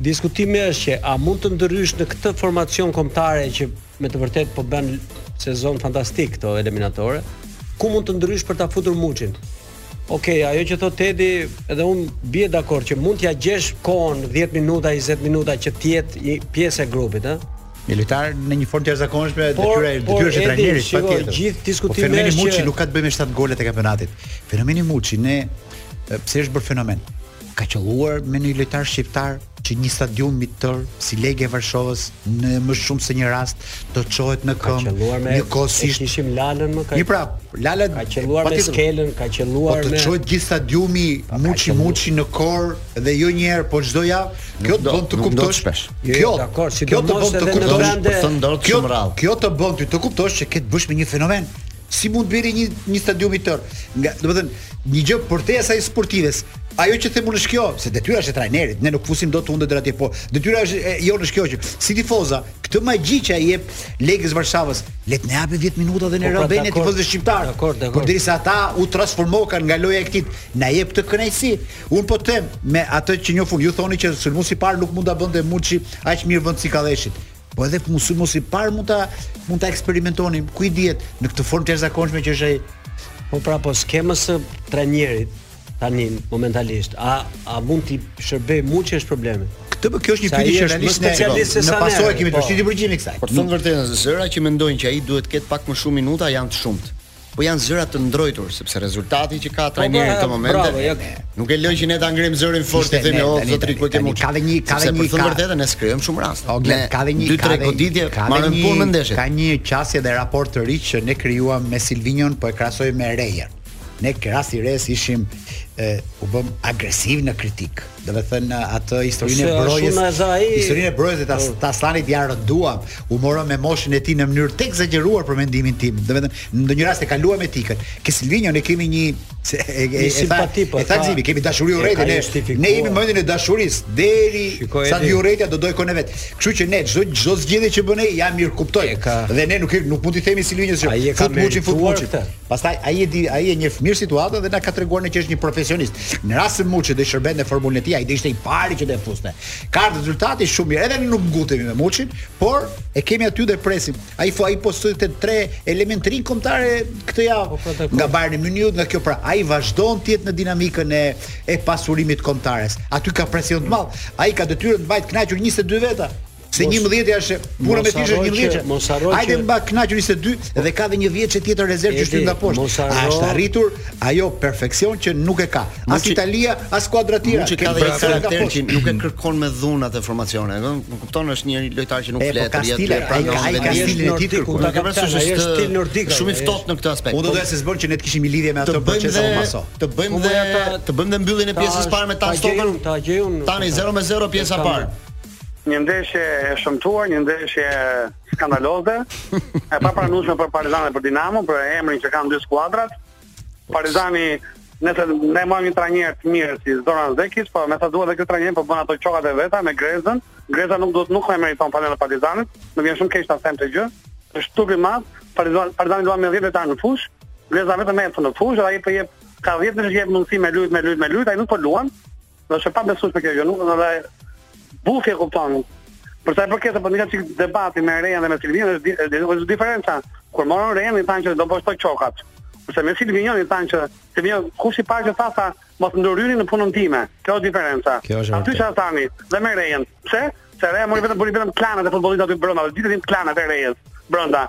diskutimi është që a mund të ndërhysh në këtë formacion kombëtare që me të vërtetë po bën sezon fantastik këto eliminatore, ku mund të ndërhysh për ta futur Muçin? Ok, ajo që thotë Tedi, edhe unë bie dakord që mund t'ia gjesh kohën 10 minuta, 20 minuta që të jetë pjesë e grupit, ë. Një lojtar në një formë të jashtëzakonshme, detyrë, detyrë është e trajnerit patjetër. Gjithë diskutimi është fenomeni Muçi nuk ka të bëjë me 7 golat e kampionatit. Fenomeni Muçi ne pse është bërë fenomen? Ka qëlluar me një lojtar shqiptar që një stadium i tërë si Legia e Varshovës në më shumë se një rast të çohet në këmbë. Njëkohësisht kishim Lalën më ka. Jo pra, Lala ka qëlluar me Skelën, ka qëlluar me. Po të çohet gjithë stadiumi Muçi Muçi në kor dhe jo një herë, po çdo javë. Kjo të bën të kuptosh. Jo, jo, dakord, si do të kuptosh. Kjo të bën të kuptosh që ke të bësh me një fenomen. Si mund të bëri një një stadium i tërë? Nga, domethënë, një gjë përtej asaj sportives. Ajo që them unë është kjo, se detyra është e trajnerit, ne nuk fusim dot hundë deri atje, po detyra është, e jona është kjo që si tifoza, këtë magji që ai jep Legias Varshavës, le të na japë 10 minuta dhe ne po, pra, rëmbejnë dakor, tifozëve shqiptarë. Dakor, dakor. Por derisa ata u transformokan nga loja e këtij, na japë këtë kënaqësi. Unë po them me atë që njofun, ju thoni që sulmuesi i parë nuk mund ta bënte Muçi aq mirë vendin si Cikalleshi. Po edhe mos mos i parë mund ta mund ta eksperimentonim, ku i dihet në këtë formë të jashtëzakonshme që është ai. Po pra po skemës së trajnerit tani momentalisht, a a mund t'i shërbejë Muçi është problemi. Këtë po kjo është një pyetje që realisht ne specialistët e pastaj kemi të po. vështirë të përgjigjemi kësaj. Po të them vërtetën, zëra që mendojnë që ai duhet të ketë pak më shumë minuta janë të shumtë. Po janë zëra të ndrojtur sepse rezultati që ka po, trajneri në këtë moment. Bravo, ja. Nuk e lë që ne ta ngremë zërin fort të themi oh zotri ku kemi. Ka dhe një, ka dhe një. Për të vërtetë ne s'krijojmë shumë raste. O Glen, ka dhe një. Dy tre goditje mbarojnë punë në ndeshje. Ka një qasje dhe raport të ri që ne krijuam me Silvinion, po e krahasoj me Rejën. Ne karshi Rejës ishim e, u bëm agresivë në kritikë. Domethënë atë historinë e Brojës. Historinë e Brojës, të po. Të Asllanit ia rënduam. U morëm me moshën e tij në mënyrë të ekzagjeruar për mendimin tim. Domethënë në ndonjë rast e kaluam etikën. Ke Silvinjo ne kemi një se e e simpati po. E tha Zimi, kemi dashuri urrejtje ne. Ne jemi në momentin e dashurisë deri sa te urrejtja do dojë kohën e vet. Kështu që ne çdo çdo zgjidhje që bën ai ia mirëkuptojmë. Dhe ne nuk nuk mund t'i themi Silvinjos fut Muçin fut Muçin. Pastaj ai e di, ai e njeh mirë situatën dhe na ka treguar ne që është një profesionist. Në rast se Muçi do të shërbente në formulën e tij, ai do ishte i pari që do e fuste. Ka ardhur rezultati shumë mirë, edhe nuk ngutemi me Muçin, por e kemi aty dhe presim. Ai fo ai postoi të tre elementë të rinj kombëtare këtë javë po, pra, nga Bayern Munich, nga kjo pra ai vazhdon të jetë në dinamikën e e pasurimit të kombëtares. Aty ka presion të madh. Ai ka detyrën të mbajë të kënaqur 22 veta. Se njëmbëdhjetë, ja është puna me të ishte njëmbëdhjetëshe. Mos harro. Hajde mba kënaqur 22 dhe ka dhe njëmbëdhjetëshe tjetër rezervë që shtyn nga poshtë. A është arritur ai perfeksion që nuk e ka. As Italia, as skuadra të tjera. Që ka dhe një karakter që nuk e kërkon me dhunë atë formacionin. Më kupton është një lojtar që nuk flet po rrjet. Ai pra ka ai ka stilin e tij kërkon. Ka pra se është stil nordik. Shumë i ftohtë në këtë aspekt. Unë do të thosha se s'bën që ne të kishim një lidhje me atë proces apo maso. Të bëjmë po, dhe të bëjmë dhe mbylljen e pjesës së parë me Tan Stokën. Tani 0 me 0 pjesa e parë. Një ndeshje e shëmtuar, një ndeshje skandaloze, e papranueshme për Partizan dhe për Dinamo, për emrin që kanë dy skuadrat. Partizani, nëse ne marrim një trajner të mirë si Zoran Zekiç, po me sa duket dhe ky trajner po bën ato qokat e veta me Grezdën. Grezda nuk duhet nuk e meriton fanellën e Partizanit, më vjen shumë keq ta them këtë gjë. Është turp i madh, Partizani Partizani luan me 10 veta në fushë, Grezda vetëm ecën në fushë dhe ai po jep ka 10 ndeshje jep mundësi me lujt me lujt me lujt, ai nuk po luan. Do të pabesueshme se kjo gjë nuk do të buf e kupton. Për sa i përket asaj për një çik debati me Rejan dhe me Silvin është është diferenca. Kur morën Rejan i thanë që do bosh të çokat. Kurse me Silvin i thanë që ti vjen kush i paqë tha tha mos ndryryni në punën time. Kjo është diferenca. Aty çfarë thoni dhe me Rejan. Pse? Se Reja mori vetëm bëri vetëm klanat e futbollit aty brenda, gjithë ditë klanat e Rejas brenda.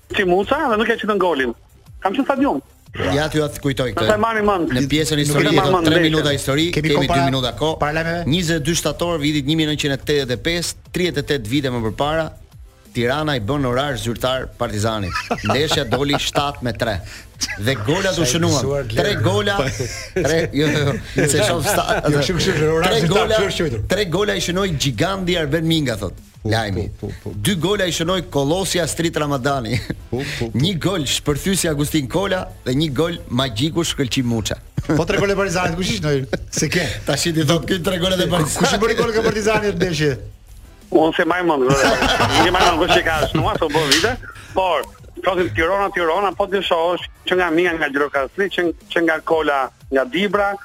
Si Muça dhe nuk e shitën golin. Kam qenë stadium. Ja ty ta kujtoj këtë. Në pjesën historike do 3 minuta histori, kemi, kemi 2 minuta kohë. Para lajmeve. 22 shtator vitit 1985, 38 vite më përpara, Tirana i bën orar zyrtar Partizanit. Ndeshja doli 7 me 3. Dhe golat u shënuan. 3 gola, 3 jo, jo, jo, se shtatë. Jo, shumë shumë orar zyrtar. 3 gola i shënoi gjiganti Arben Minga thotë. Lajmi. Po, po, po. Dy gola i shënoi kolosi Astrit Ramadani. Po, po, po. Një gol shpërthyesi Agustin Kola dhe një gol magjiku Shkëlqim Muça. Po tre golat e Partizanit kush ishte? Se ke. Tash i thot këy tre golat e Partizanit. Kush i bëri golat e Partizanit në ndeshje? Unë s'e mbaj mend. Nuk mbaj mend kush e ka shnuar ato bë vite. Por Prosim Tirana Tirana po të shohësh që nga Mia nga Gjirokastra që që nga Kola nga Dibra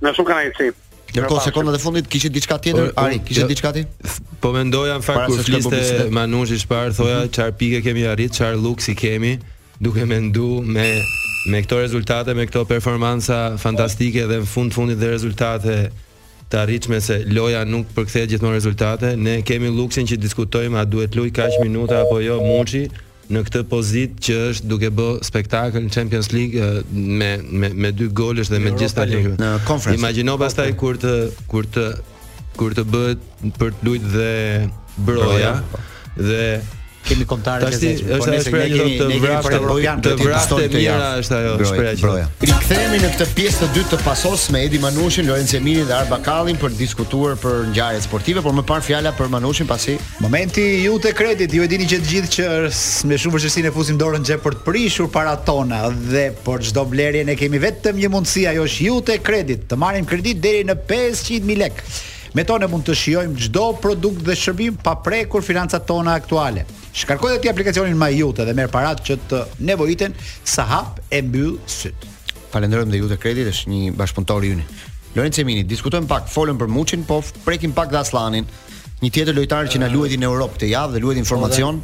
Me shumë kënaqësi. Ndërkohë Mirëpafshim. sekondat e fundit kishe diçka tjetër? Ore, Ari, unë- kishe jo. diçka ti? Po mendoja në fakt Para kur se të shkojmë fliste në publicitet. Mhm. Manushi çfarë thoja, çfarë pike kemi arrit, çfarë luksi kemi, duke mendu me me këto rezultate, me këto performanca fantastike dhe në fund fundit dhe rezultate të arritshme se loja nuk përkthehet gjithmonë në rezultate. Ne kemi luksin që diskutojmë a duhet luaj kaq minuta apo jo Muçi, në këtë pozitë që është duke bë spektakël në Champions League me me me dygolësh dhe me gjithë spektaklin. Në konferencë. Imagjino pastaj kur të kur të kur të bëhet për të luajt dhe Broja dhe kemi kontare të zgjedhur. Tash është shprehja që të vrasë të europian të vrasë të mira është ajo shprehja që. Rikthehemi në këtë pjesë të dytë të pasos me Edi Manushin, Lorenc Eminin dhe Ari Bakallin për të diskutuar për ngjarjet sportive, por më parë fjala për Manushin pasi Momenti Iute Credit, ju e dini që të gjithë që me shumë vështirësi ne fusim dorën në xhep për të prishur paratë tona dhe për çdo blerje ne kemi vetëm një mundësi, ajo është Iute Credit, të marrim kredi deri në 500.000 lekë. Me to ne mund të shijojmë çdo produkt dhe shërbim pa prekur financat tona aktuale. Shkarko dhe ti aplikacionin MyIute dhe merr paratë që të nevojiten sa hap e mbyll syt. Falenderojmë dhe Iute Credit, është një bashkëpunëtor i yni. Lorenc Emini, diskutojmë pak, folëm për Muçin, po prekim pak dhe Asllanin. Një tjetër lojtar që na luajti në Europë këtë javë dhe luajti në formacion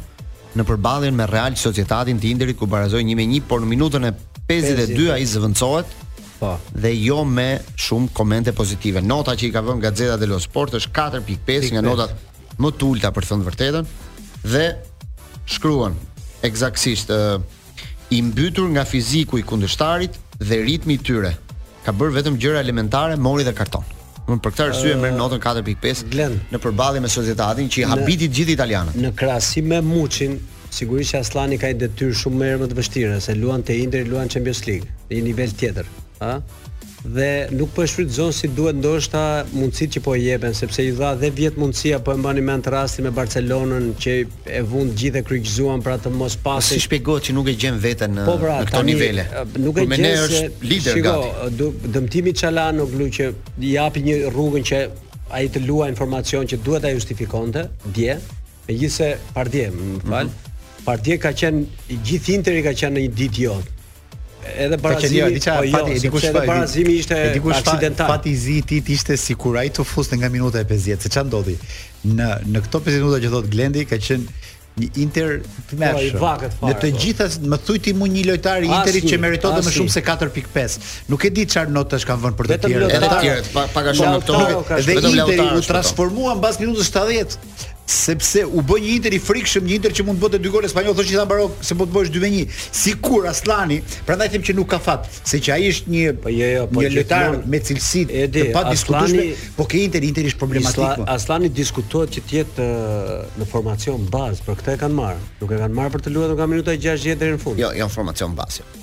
në përballjen me Real Societadin të Interit ku barazoi 1-1, por në minutën e 52 ai zëvendësohet. Po. Dhe jo me shumë komente pozitive. Nota që i ka vënë Gazeta dello Sport është 4.5 nga notat më të ulta për të thënë vërtetën dhe shkruan ekzaktësisht i mbytur nga fiziku i kundërshtarit dhe ritmi i tyre. Ka bërë vetëm gjëra elementare, mori dhe karton. Unë për këtë arsye uh, merr notën 4.5 në përballje me Sociedadin që i habiti të gjithë italianët. Në krahasim me Muçin, sigurisht që Asllani ka një detyrë shumë më të vështirë, se luan te Inter, luan Champions League, në një nivel tjetër dhe nuk po e shfrytëzon si duhet ndoshta mundësitë që po i jepen, sepse iu dha dhe vjet mundësia, po e mbani mend rastin me Barcelonën që e vunë të gjithë e kryqëzuan pra të mos pasi. Po si shpjegohet që nuk e gjen veten në, po pra, në këto nivele? Nuk e gjen se është lider shiko, gati. Dëmtimi i Çalhanoglusë i hapi rrugën që ai të luajë në formacion që duhet ta justifikonte dje, megjithëse pardje, më fal. Mm -hmm. Pardje ka qenë gjithë Interi ka qenë në një ditë jo. Edhe barazimi, jo, diqa, po jo, pati, dikush edhe barazimi ishte dikush aksidental. Fati i zi i tij ishte sikur ai të futej nga minuta e 50, se ça ndodhi. Në në këto 50 minuta që thot Glendi ka qenë një Inter i tmerrshëm. Po, në të po. gjitha më thuj ti mu një lojtar të Interit që meritonte më shumë se 4.5. Nuk e di çfarë notash kanë vënë për të tjerë. Edhe të tjerë, pak a shumë këto. Dhe Interi u transformua pas minutës 70. sepse u bë një Inter i frikshëm, një Inter që mund të bënte dy gole spanjollët, thoshte Ivan Barok se po të bësh 2 me 1. Sikur Asllani, prandaj them që nuk ka fat, se që ai është një po jo, jo, po një lojtar me cilësi të padiskutueshme, po ke Inter, Inter është problematik. Asla, po. Asllani diskutohet që të jetë në, në formacion bazë, për këtë e kanë marrë. Nuk e kanë marrë për të luajtur nga minuta 60 deri në fund. Jo, janë formacion bazë.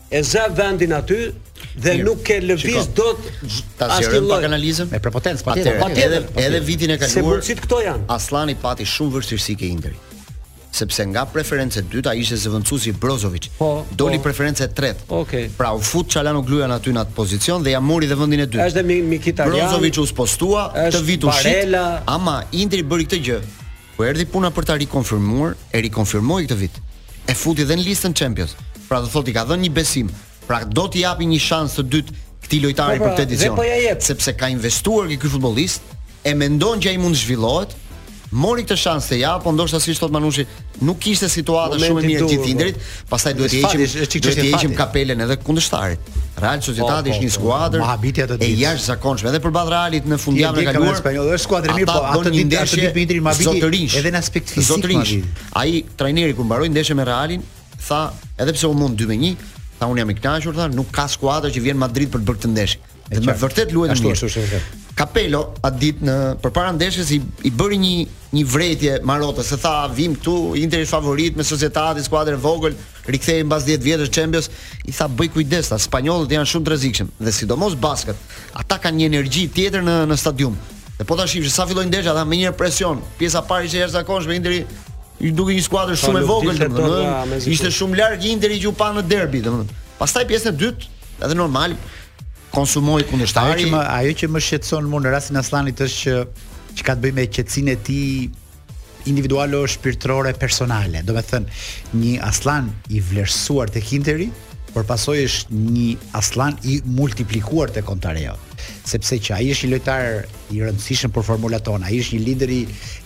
E zë vendin aty dhe Mirë, nuk e lëviz dot asnjë lloj. Pak analizën me prepotencë patjetër. Patjetër, edhe, patjetër. edhe vitin e kaluar. Se mundësit këto janë. Asllani pati shumë vështirësi ke Interi. Sepse nga preferenca e dytë ai ishte zëvendësuesi i Brozovic. Po, doli po. preferenca e tretë. Okej. Okay. Pra u fut Çalhanogluja aty në atë pozicion dhe ja mori dhe vendin e dytë. Është dhe Mikitarian. Brozovic u spostua, këtë vit u shit. Ama Interi bëri këtë gjë Kur erdhi puna për ta rikonfirmuar, e rikonfirmoi këtë vit. E futi dhe në listën Champions. Pra do thotë i ka dhënë një besim. Pra do t'i japi një shans të dytë këtij lojtari po, pra, për këtë edicion. Po ja sepse ka investuar ke ky futbollist, e mendon që ai mund të zhvillohet, mori këtë shans të ja, po ndoshta siç thot Manushi, nuk ishte situata shumë e mirë e gjithë Interit, Pastaj duhet të heqim, duhet të heqim kapelen edhe kundërshtarit. Real Sociedad po, është po, një po. skuadër habiti atë ditë. E jashtëzakonshme edhe përballë Realit në fundjavën e kaluar. Spanjol është skuadër e mirë, po atë ditë ndeshje, atë ditë me Interin më habiti edhe në aspekt fizik. Zotërinj. Ai trajneri kur mbaroi ndeshjen me Realin, tha, edhe pse u mund 2 me 1, tha unë jam i kënaqur, tha, nuk ka skuadër që vjen në Madrid për të bërë këtë ndeshje. Dhe me vërtet luajti mirë. Ashtu është, është, është. Kapelo atë ditë përpara ndeshjes i, i bëri një një vërejtje Marotës, se tha vim këtu Interi favorit me Sosiedadin, skuadër e vogël, rikthehej mbas 10 vjetësh Champions, i tha bëj kujdes, tha spanjollët janë shumë të rrezikshëm dhe sidomos baskët. Ata kanë një energji tjetër në në stadium. Dhe po ta shihje sa filloi ndeshja, ata me një presion. Pjesa parë ishte jashtëzakonshme Interi u duk një skuadër shumë e vogël, domethënë ishte shumë larg Interi që u pa në derbi, domethënë. Pastaj pjesën e dytë Edhe normal konsumoi kundërshtari. Ajo që më ajo që më shqetëson mua në rastin e Asllanit është që që ka të bëjë me qetësinë e tij individuale ose shpirtërore personale. Domethënë, një Asllan i vlerësuar tek Interi, për pasojë është një Asllan i multiplikuar tek Kombëtarja, sepse që ai është një lojtar i rëndësishëm për formulat tona. Ai është një lider i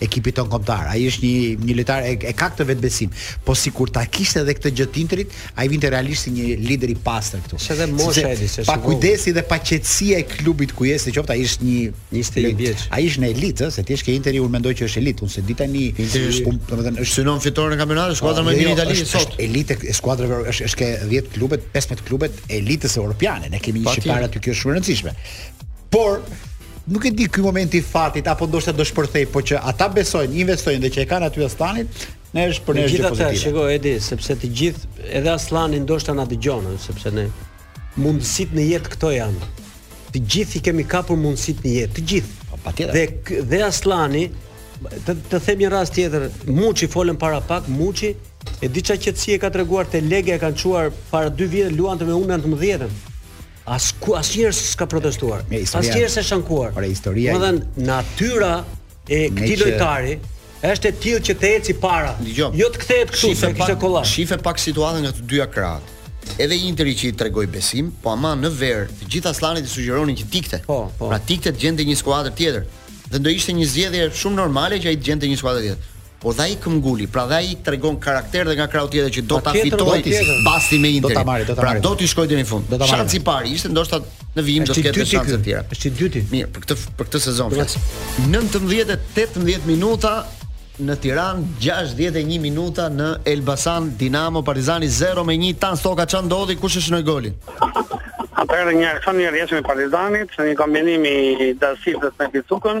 ekipit tonë kombëtar. Ai është një një lojtar e, e ka këtë vetëbesim. Po sikur ta kishte edhe këtë gjë te Interi, ai vinte realisht si një lider i pastër këtu. Se dhe mosha e di si. Pa kujdesi dhe pa qetësia e klubit ku je, se qoftë ai është një 21-vjeç. Ai është në elitë, se ai është ke Interi, unë mendoj që është elitë, unë s'e di tani. Interi është, um, domethënë është synon fitoren në kampionat, është skuadra po, më e jo, mirë jo, italiane sot. Është elitë e skuadrave, është është ke 10 klubet, 15 klubet elitës europiane. Ne kemi një shqiptar aty që është shumë e rëndësishme. Por nuk e di ky momenti i fatit apo ndoshta do shpërthejë, por që ata besojnë, investojnë dhe që e kanë aty Asllanin, ne është për ne gjë pozitive. Gjithatë, shiko Edi, sepse të gjithë edhe Asllani ndoshta na dëgjon, sepse ne mundësitë në jetë këto janë. Të gjithë i kemi kapur mundësitë në jetë, të gjithë. Po, patjetër. Dhe dhe Asllani të, të them një rast tjetër, Muçi folëm para pak, Muçi e di ça qetësi e ka treguar te Legia e kanë çuar para 2 vjet luante me U-19 As ku asnjëherë s'ka protestuar. Asnjëherë s'është ankuar. Ore historia. Domethënë natyra e këtij lojtari është e tillë që të ecë para. Dijo, jo të kthehet këtu se kishte kollaj. Shihe pak situatën nga të dyja krahët. Edhe Interi që i tregoi besim, po ama në verë, të gjithë Asllanit i sugjeronin që të ikte. Po, po. Pra të ikte të gjente një skuadër tjetër. Dhe do ishte një zgjedhje shumë normale që ai të gjente një skuadër tjetër. Po dhe ai këmbguli, pra dhe ai tregon karakter dhe nga krahu tjetër që do ta fitojë bastin me Interin. Pra do t'i shkojë deri në fund. Shansi i parë ishte ndoshta në vijim do të ketë shanse të tjera. Është i dyti. Mirë, për këtë për këtë sezon flas. 19:18 minuta në Tiranë, 61 minuta në Elbasan, Dinamo Partizani 0 me 1 tan stoka çfarë ndodhi kush shënoi golin. Atëherë një aksion i rrjedhshëm i Partizanit, një kombinim i Dasitës me Picukën,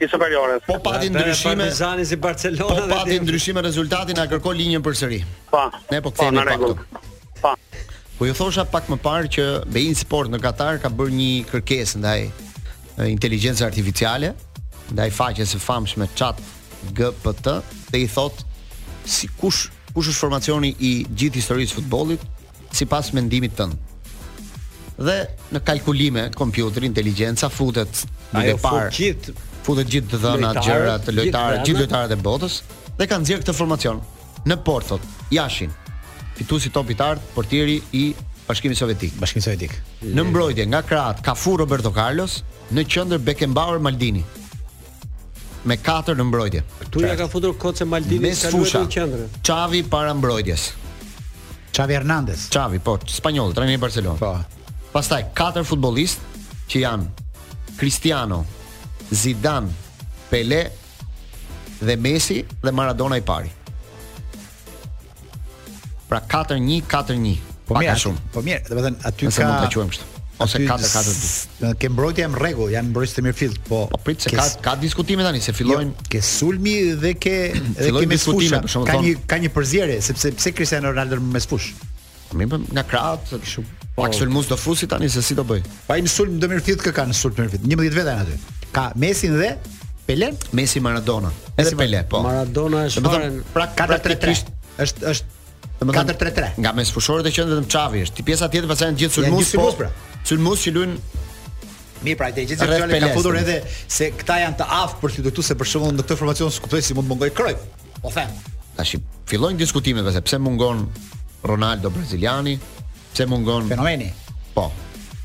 i superiores. Po pati ndryshime. Partizani si Barcelona. Po pati ndryshime rezultati na kërko linjën përsëri. Po. Ne po kthehemi pa, pak. Po. Po ju thosha pak më parë që Bein Sport në Katar ka bërë një kërkesë ndaj inteligjencës artificiale, ndaj faqes së famshme Chat GPT, dhe i thotë si kush kush është formacioni i gjithë historisë së futbollit, sipas mendimit tënd. Dhe në kalkulime, kompjuteri, inteligjenca futet duke parë gjithë futet gjithë të dhëna, gjëra të lojtarë, gjithë lojtarët e botës dhe kanë nxjerr këtë formacion në portë thotë, Jashin. Fituesi i topit artë, portieri i Bashkimit Sovjetik. Bashkimi Sovjetik. Në mbrojtje nga krahat Cafu, Roberto Carlos, në qendër Beckenbauer Maldini. me katër në mbrojtje. Këtu ja ka futur Koce Maldini mesfusha. Çavi para mbrojtjes. Çavi Hernandez. Çavi, po, spanjoll, trajneri i Barcelonës. Po. Pastaj katër futbollistë që janë Cristiano, Zidane, Pele dhe Messi dhe Maradona i pari. Pra 4-1, 4-1. Po mirë, shumë. Po mirë, domethënë aty ka. Nëse mund ta quajmë kështu. Ose 4-4-2. Ke mbrojtja në rregull, janë mbrojtës të mirëfilltë, po. Po prit se ka ka diskutime tani se fillojnë jo, ke sulmi dhe ke dhe ke diskutime, për shembull. Ka një ka një përzierje sepse pse Cristiano Ronaldo në mesfushë. M'i bën nga krahët, kështu. Po. Pak sulmues do fusi tani se si do bëj. Po në sulm të mirëfilltë kë ka në sulm mirëfilli. 11 veta janë aty. Ka Messi-n dhe Pele, Messi Maradona. Edhe Pele, po. Maradona është fare. Pra 4-3-3. Është është Domethënë 4-3-3. Nga mesfushorët e qendrës vetëm Xavi është. Te pjesa tjetër pastaj janë gjithë sulmues, po. Pra. Sulmues që luajnë Mirë, pra ide gjithë fjalën ka futur edhe se këta janë të aftë për si të thotë se për shembull në këtë formacion s'kuptoj si mund të mungojë Krojf. Po them. Tash fillojnë diskutimet vetë pse mungon Ronaldo braziliani, pse mungon fenomeni. Po.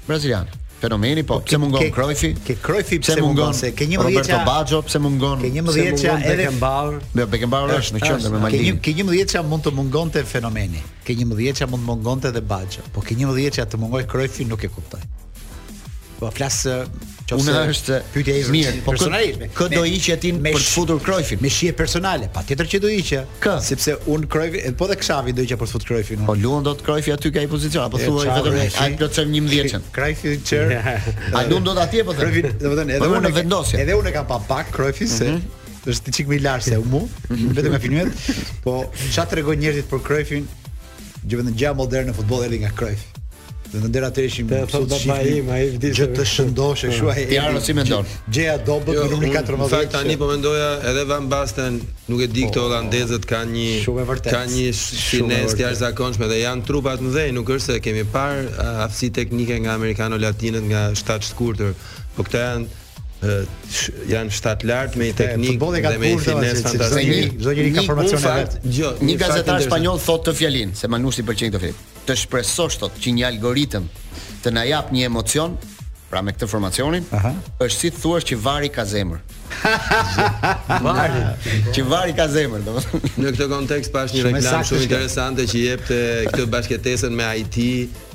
Brazilian. Fenomeni po, pse mungon ke, Cruyffi? Ke Cruyffi pse, pse mungon? Se ke 11 Roberto Baggio pse mungon? Ke 11 që edhe Beckenbauer. Me Beckenbauer është në qendër me Maldini. Ke 11 që mund të mungonte fenomeni. Ke 11 që mund të mungonte edhe Baggio. Po ke 11 që të mungojë Cruyffi nuk e kuptoj. Po flas Unë është pyetja e mirë, po personalisht. Kë do hiqje ti për të futur Krojfin? Me shije personale, patjetër që do hiqja. Kë? Sepse un Krojfi, po dhe Xavi do hiqja për të futur Krojfin. Po luan dot Krojfi aty ka ai pozicioni, apo thua vetëm ai plotson 11-ën. Krojfi çer. A luan dot atje po them? Krojfi, domethënë edhe po unë vendosje. Edhe unë kam pa pak Krojfin se mhm. është çik më i lashtë se mu, mhm. vetëm me filmet. Po çfarë tregojnë njerëzit për Krojfin? Gjë vetëm gjëja moderne e futbollit erdhi nga Cruyff. Dhe në dera të eshim të thotë baba im, ai vdi që të shëndosh e shuaj. Ti arro si mendon? Gjëja e dobët jo, në numrin 14. Në fakt tani po mendoja edhe Van Basten, nuk e di këto po, holandezët kanë një shumë vërtet. Kanë një finezë të jashtëzakonshme dhe janë trupa të mëdhenj, nuk është se kemi parë aftësi teknike nga amerikano-latinët nga shtat shkurtër. Po këta janë janë shtat lart me një teknikë dhe ka me një finesë fantastike. Çdo njeri ka formacion e vet. Jo, një gazetar spanjoll thotë të fjalën se Manushi pëlqen këtë fjalë. Të shpresosh thotë që një algoritëm të na jap një emocion, pra me këtë formacionin, Aha. është si të thuash që VAR-i ka zemër. VAR-i, që VAR-i ka zemër, domethënë. Në këtë kontekst pash një reklamë shumë interesante që jepte këtë bashkëjetesën me IT,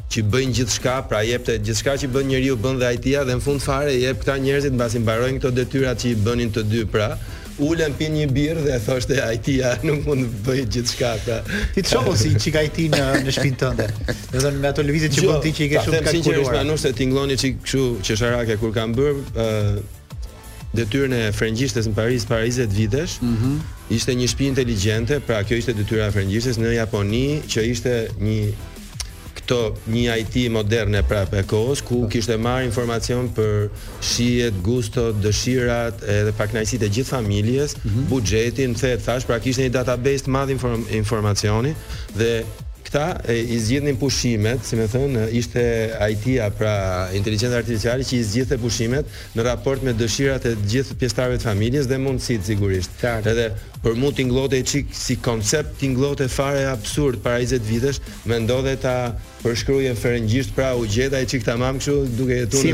që bëjnë gjithçka, pra jepte gjithçka që bën njeriu bën dhe IT-ja dhe në fund fare jep këta njerëzit mbasi mbarojnë këto detyrat që i bënin të dy pra, ulen pinë një birrë dhe thoshte IT-ja nuk mund të bëjë gjithçka pra. Ti të shohësh si çik IT në në shtëpinë tënde. Do të thonë me ato lëvizje që bën ti që i ke shumë të kalkuluara. Sinqerisht, Manush se tingëllon një çik kështu qesharake kur kam bërë, ë detyrën e frëngjishtes në Paris para 20 vitesh. Ëh. Mm ishte një shtëpi inteligjente, pra kjo ishte detyra e frëngjishtes në Japoni, që ishte një këto një IT moderne pra e kohës ku po. kishte marr informacion për shijet, gustot, dëshirat edhe pakënaqësitë e gjithë familjes, mm -hmm. buxhetin, të thashë, pra kishte një database të madh inform informacioni dhe këta e, i zgjidhnin pushimet, si me thënë, ishte IT-ja pra inteligjenca artificiale që i zgjidhte pushimet në raport me dëshirat e të gjithë pjesëtarëve të familjes dhe mundësitë sigurisht. Qartë. Edhe për mua tingëllonte një çik si koncept tingëllonte fare absurd para njëzet vitesh, mendo dhe ta përshkruaj në frëngjisht, pra u gjeta një çik tamam kështu duke jetuar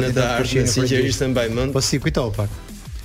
në të ardhmen, sinqerisht e mbaj mend. Po si, kujto pak.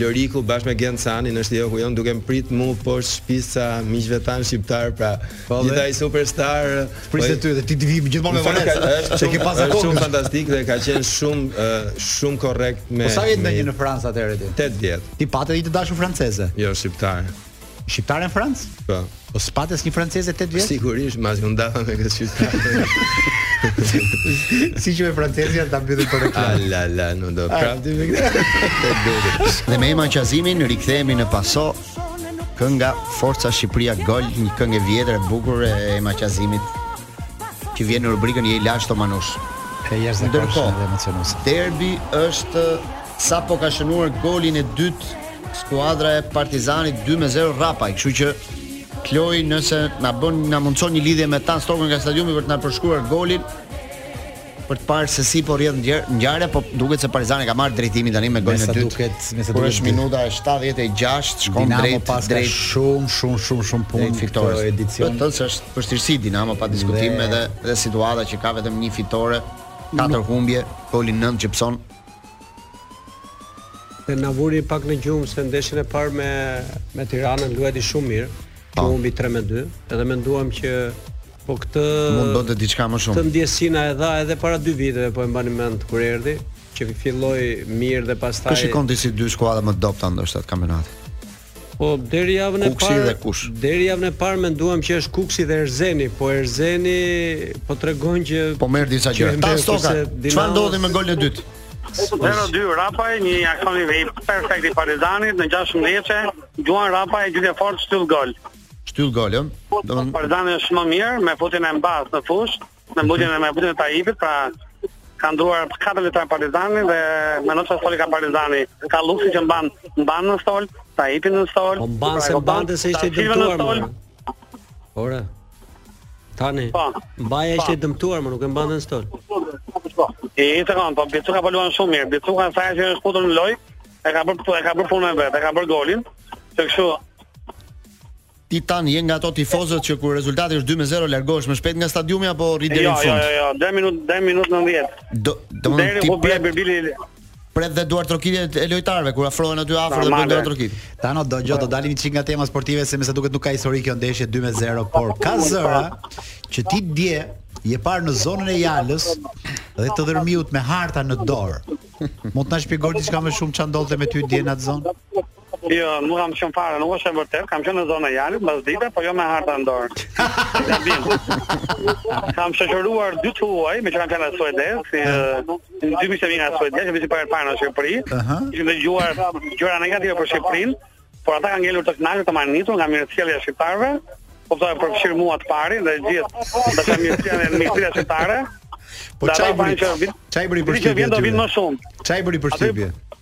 Loriku bashkë me Genc Canin është ajo ku janë duke më prit mua poshtë shpisë ca miqve tanë shqiptarë pra po, gjithë ai superstar të prit dhe po ty dhe ti të vije gjithmonë me vonesë është se ke pas zakon shumë fantastik dhe ka qenë shumë shumë korrekt me po sa vjet ndenje në Francë atëherë ti 8 vjet ti pate një të dashur franceze jo shqiptare Shqiptare në Francë? Po. Po s'pate një franceze 8 vjet? Sigurisht, mbasi u ndava me këtë shqiptare. siç me francezja ta mbytën për reklamë. Ah, la la, no do. Prapë ti me këtë. Të duhet. Dhe me Ema Qazimin rikthehemi në Paso kënga Forca Shqipëria Gol, një këngë e vjetër e bukur e Ema Qazimit. Që vjen në rubrikën Je i lashtë o Manush. E jashtëzakonshme dhe emocionuese. Derbi është sapo ka shënuar golin e dytë skuadra e Partizanit 2-0 Rrapaj, kështu që Kloj nëse na bën na mundëson një lidhje me Tan Stokën nga stadiumi për të na përshkruar golin. për të parë se si po rrjedh ngjarja, po duket se Partizani ka marrë drejtimin tani me golin e dytë. Duket, me sa duket është minuta e 76, shkon Dinamo drejt pas drejt shumë shumë shumë shumë punë këtë edicion. Po, është në vështirësi Dinamo pa diskutim dhe... edhe edhe situata që ka vetëm një fitore, katër humbje, goli 9 që pëson. Ne na vuri pak në gjumë se ndeshjen e parë me me Tiranën luajti shumë mirë. Po. Humbi 3-2, edhe menduam që Po këtë mund të bënte diçka më shumë. Këtë ndjesi na e dha edhe para dy viteve, po e mbani mend kur erdhi, që filloi mirë dhe pastaj Kë shikon ti si dy skuadra më të dobëta ndoshta të kampionatit? Po deri javën e parë. dhe kush? Deri javën e parë mendoja që është Kuksi dhe Erzeni, po Erzeni po tregon që po merr disa gjëra. Tano, stop. Çfarë ndodhi me golin e dytë? 0-2 Rapaj, një aksion perfekt i Partizanit në 16-she, gjuan Rapaj, gjuan fort, shtyllë gol. shtyll golën. Po, po, Partizani është më mirë me futjen e Mbas në fushë, me futjen e me futjen e Taipit, pra ka ndërruar katër lojtarë Partizani dhe me gjithë se stoli ka Partizani, ka luksin që mban Mban në stol, Taipin në stol. Po mban pra, se mban dhe se ishte i dëmtuar. Ora. Tani. Po. Mbaja ishte i dëmtuar, se nuk e mban në stol. E i të kanë, po Bicuka po luan shumë mirë. Bicuka sa që është futur në lojë, e ka bërë e ka bërë punën e vet, e ka bërë golin. Se kështu, Ti Tano je nga ato tifozët që kur rezultati është 2-0 largohesh më shpejt nga stadiumi apo rri deri jo, në fund? Jo, jo, jo, deri minutë, deri minutë 90. Do, do të thotë ti pret Birbili pret dhe duartrokitjet e lojtarëve kur afrohen aty afër dhe bëjnë duartrokitje. Tano do, do dalim një çik nga tema sportive se me sa duket nuk ka histori kjo ndeshje 2-0, por ka zëra që ti dje je parë në zonën e Jalës dhe të Dhërmiut me harta në dorë. Mund të na shpjegosh diçka më shumë ça ndodhte me ty dje në atë zonë? Jo, nuk kam qenë fare, nuk është e vërtetë, kam qenë në zonën e Jalit mbasdite, po jo me harta në dorë. Gabim. kam shoqëruar dy të huaj, miq që kanë qenë suedezë, ishin dy miq që vijnë nga Suedia, që vinin për herë të parë në Shqipëri. Aha. Kishin dëgjuar gjëra negative për Shqipërinë, por ata kanë ngelur të kënaqur të mahnitur nga mirësjellja e shqiptarëve. Po të përfshirë mua të parin dhe gjithë ajo mirësjellja e mirësjellja shqiptare. Po ça i bëri. Ça i bëri përshtypje. Ça i bëri përshtypje.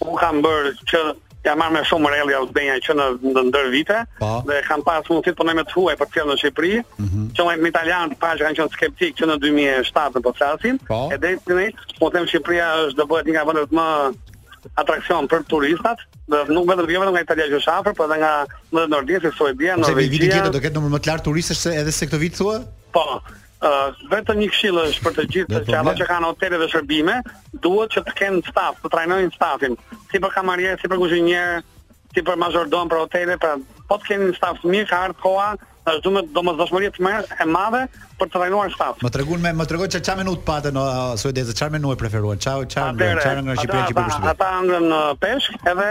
Unë kam bërë që jam marrë me shumë Rally Albania që në, në ndër vite pra. Po. dhe kam pas mundësi të punoj me të huaj për të në Shqipëri. Mm -hmm. Që me italianët pra që kanë qenë skeptikë që në 2007 ne po flasim. Po. E deri tani, po them Shqipëria është do bëhet një nga vendet më atraksion për turistët, dhe nuk vetëm vjen vetëm nga Italia që është afër, por edhe nga vendet nordice, Suedia, Norvegjia. Se vitin tjetër do ketë numër më të lartë turistësh se edhe se këtë vit thua? Po. Uh, vetëm një këshillë kisha për të gjithë që ata që kanë hotele dhe shërbime, duhet që të kenë staf, të trajnojnë stafin, si për kamarierë, si për kuzhinier, si për mazhordom për hotele, pra po të kenë staf të mirë, ka ardhur koha, është duhet domosdoshmëri më e madhe për të trajnuar staf. Më tregon me më tregon çfarë menu patën uh, suedezët, çfarë menu e preferuan, çfarë çfarë çfarë hëngrën Shqipëria që për Shqipëri. Ata hëngrën uh, peshk edhe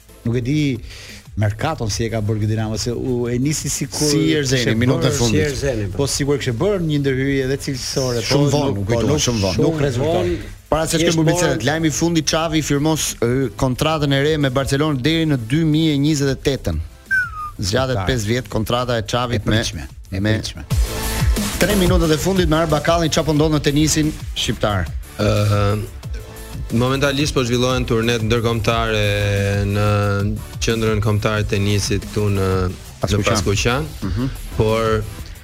Nuk e di merkaton si e ka bërë Dinamo se e nisi sikur si Erzeni minutën e fundit. Si Erzeni. Po, po sigurisht kishte bërë një ndërhyrje edhe cilësore, po shumë vonë, nuk kushtoi, shumë vonë. Nuk rezultoi. Para se të kemi publicitetin, lajmi i fundit Xavi firmos kontratën e re me Barcelonën deri në 2028-ën. Zgjatet 5 vjet kontrata e Xavit më e pritshme. 3 minutat e fundit me Arba Kallin ça po ndodh në tenisin shqiptar. Ëh, Momentalisht po zhvillohen turnetë ndërkombëtare në Qendrën Kombëtare të Tenisit këtu në në Paskuqan. Mm -hmm. Por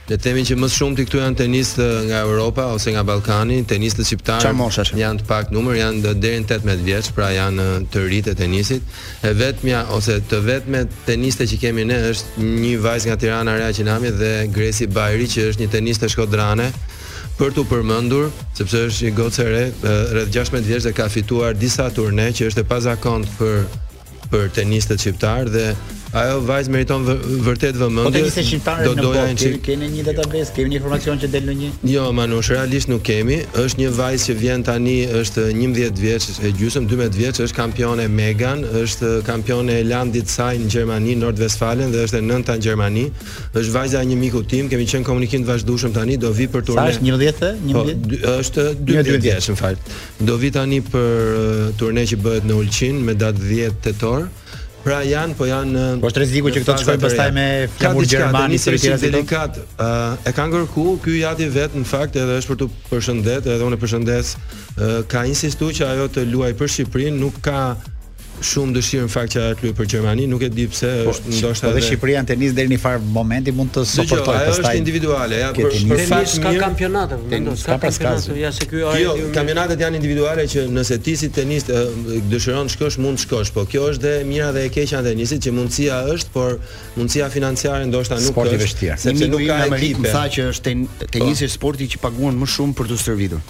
le të themi që më së shumti këtu janë tenistë nga Europa ose nga Ballkani, tenistë shqiptarë. Çfarë moshash? Janë të pakët në numër, janë deri në 18 vjeç, pra janë të rinjtë e tenisit. E vetmja ose të vetmet teniste që kemi ne është një vajzë nga Tirana Rea Qinami dhe Gresi Bajri që është një teniste shkodrane. Për t'u përmendur, sepse është një gocë e re, rreth 16 vjeç dhe ka fituar disa turne që është e pazakontë për për tenistët shqiptarë dhe ajo vajzë meriton vë, vërtet vëmendje. Po teniste shqiptare do doja në botë, kemi një database, kemi një informacion që del në një? Jo, Manush, realisht nuk kemi. Është një vajzë që vjen tani, është 11 vjeç e gjysëm, 12 vjeç, është kampione Megan, është kampione e landit të saj në Gjermani, Nordrhein-Westfalen dhe është e nënta në Gjermani. Është vajza e një mikut tim, kemi qenë në komunikim të vazhdueshëm tani, do vi për turne. Sa është 11 the? 11? Po, dy, është 12 vjeç, më fal. Do vi tani për uh, turne që bëhet në Ulqin me datë 10 tetor. Pra janë, po janë Po është rreziku që këto të shkojnë pastaj me flamur gjermani të tjera si delikat. Uh, e kanë kërku, ky i ati vetë në fakt edhe është për t'u përshëndet, edhe unë e përshëndes. Uh, ka insistuar që ajo të luajë për Shqipërinë, nuk ka shumë dëshirë në fakt që ajo të luajë për Gjermani, nuk e di pse, po, është po ndoshta edhe Shqipëria në tenis deri në një farë momenti mund ta suportojë pastaj. Jo, është individuale, ja për për fat ka kampionate, mendoj, ka kampionate, ja se ky ai. Jo, kampionatet janë individuale që nëse ti si tenist dëshiron të shkosh, mund të shkosh, po kjo është dhe e mira dhe e keqja e tenisit që mundësia është, por mundësia financiare ndoshta nuk është. Sporti sepse nuk ka ekipe. Sa që është tenisi po. sporti që paguan më shumë për të stërvitur.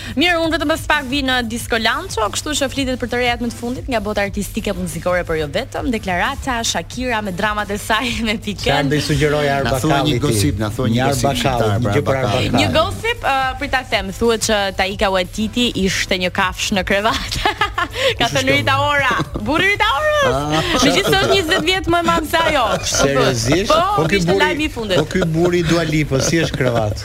Mirë, vetëm pas pak vijon Disco Lancho, kështu që flitet për të rejat më të fundit nga bota artistike muzikore, por jo vetëm, deklarata, Shakira me dramat e saj me Piken. Çfarë do i sugjeroj Arba Kalli? Na thuaj një gosip, na thuaj një gosip shqiptar për Arba Kalli. Një gosip, uh, për ta them, thuhet që Taika Waititi ishte një kafshë në krevat. Ka thënë Rita Ora. Burri i Rita Orës. Ah. Megjithëse është 20 vjet më i madh se ajo. Seriozisht? Po, po ky burri. Po ky burri i Dua Lipës, si është në krevat?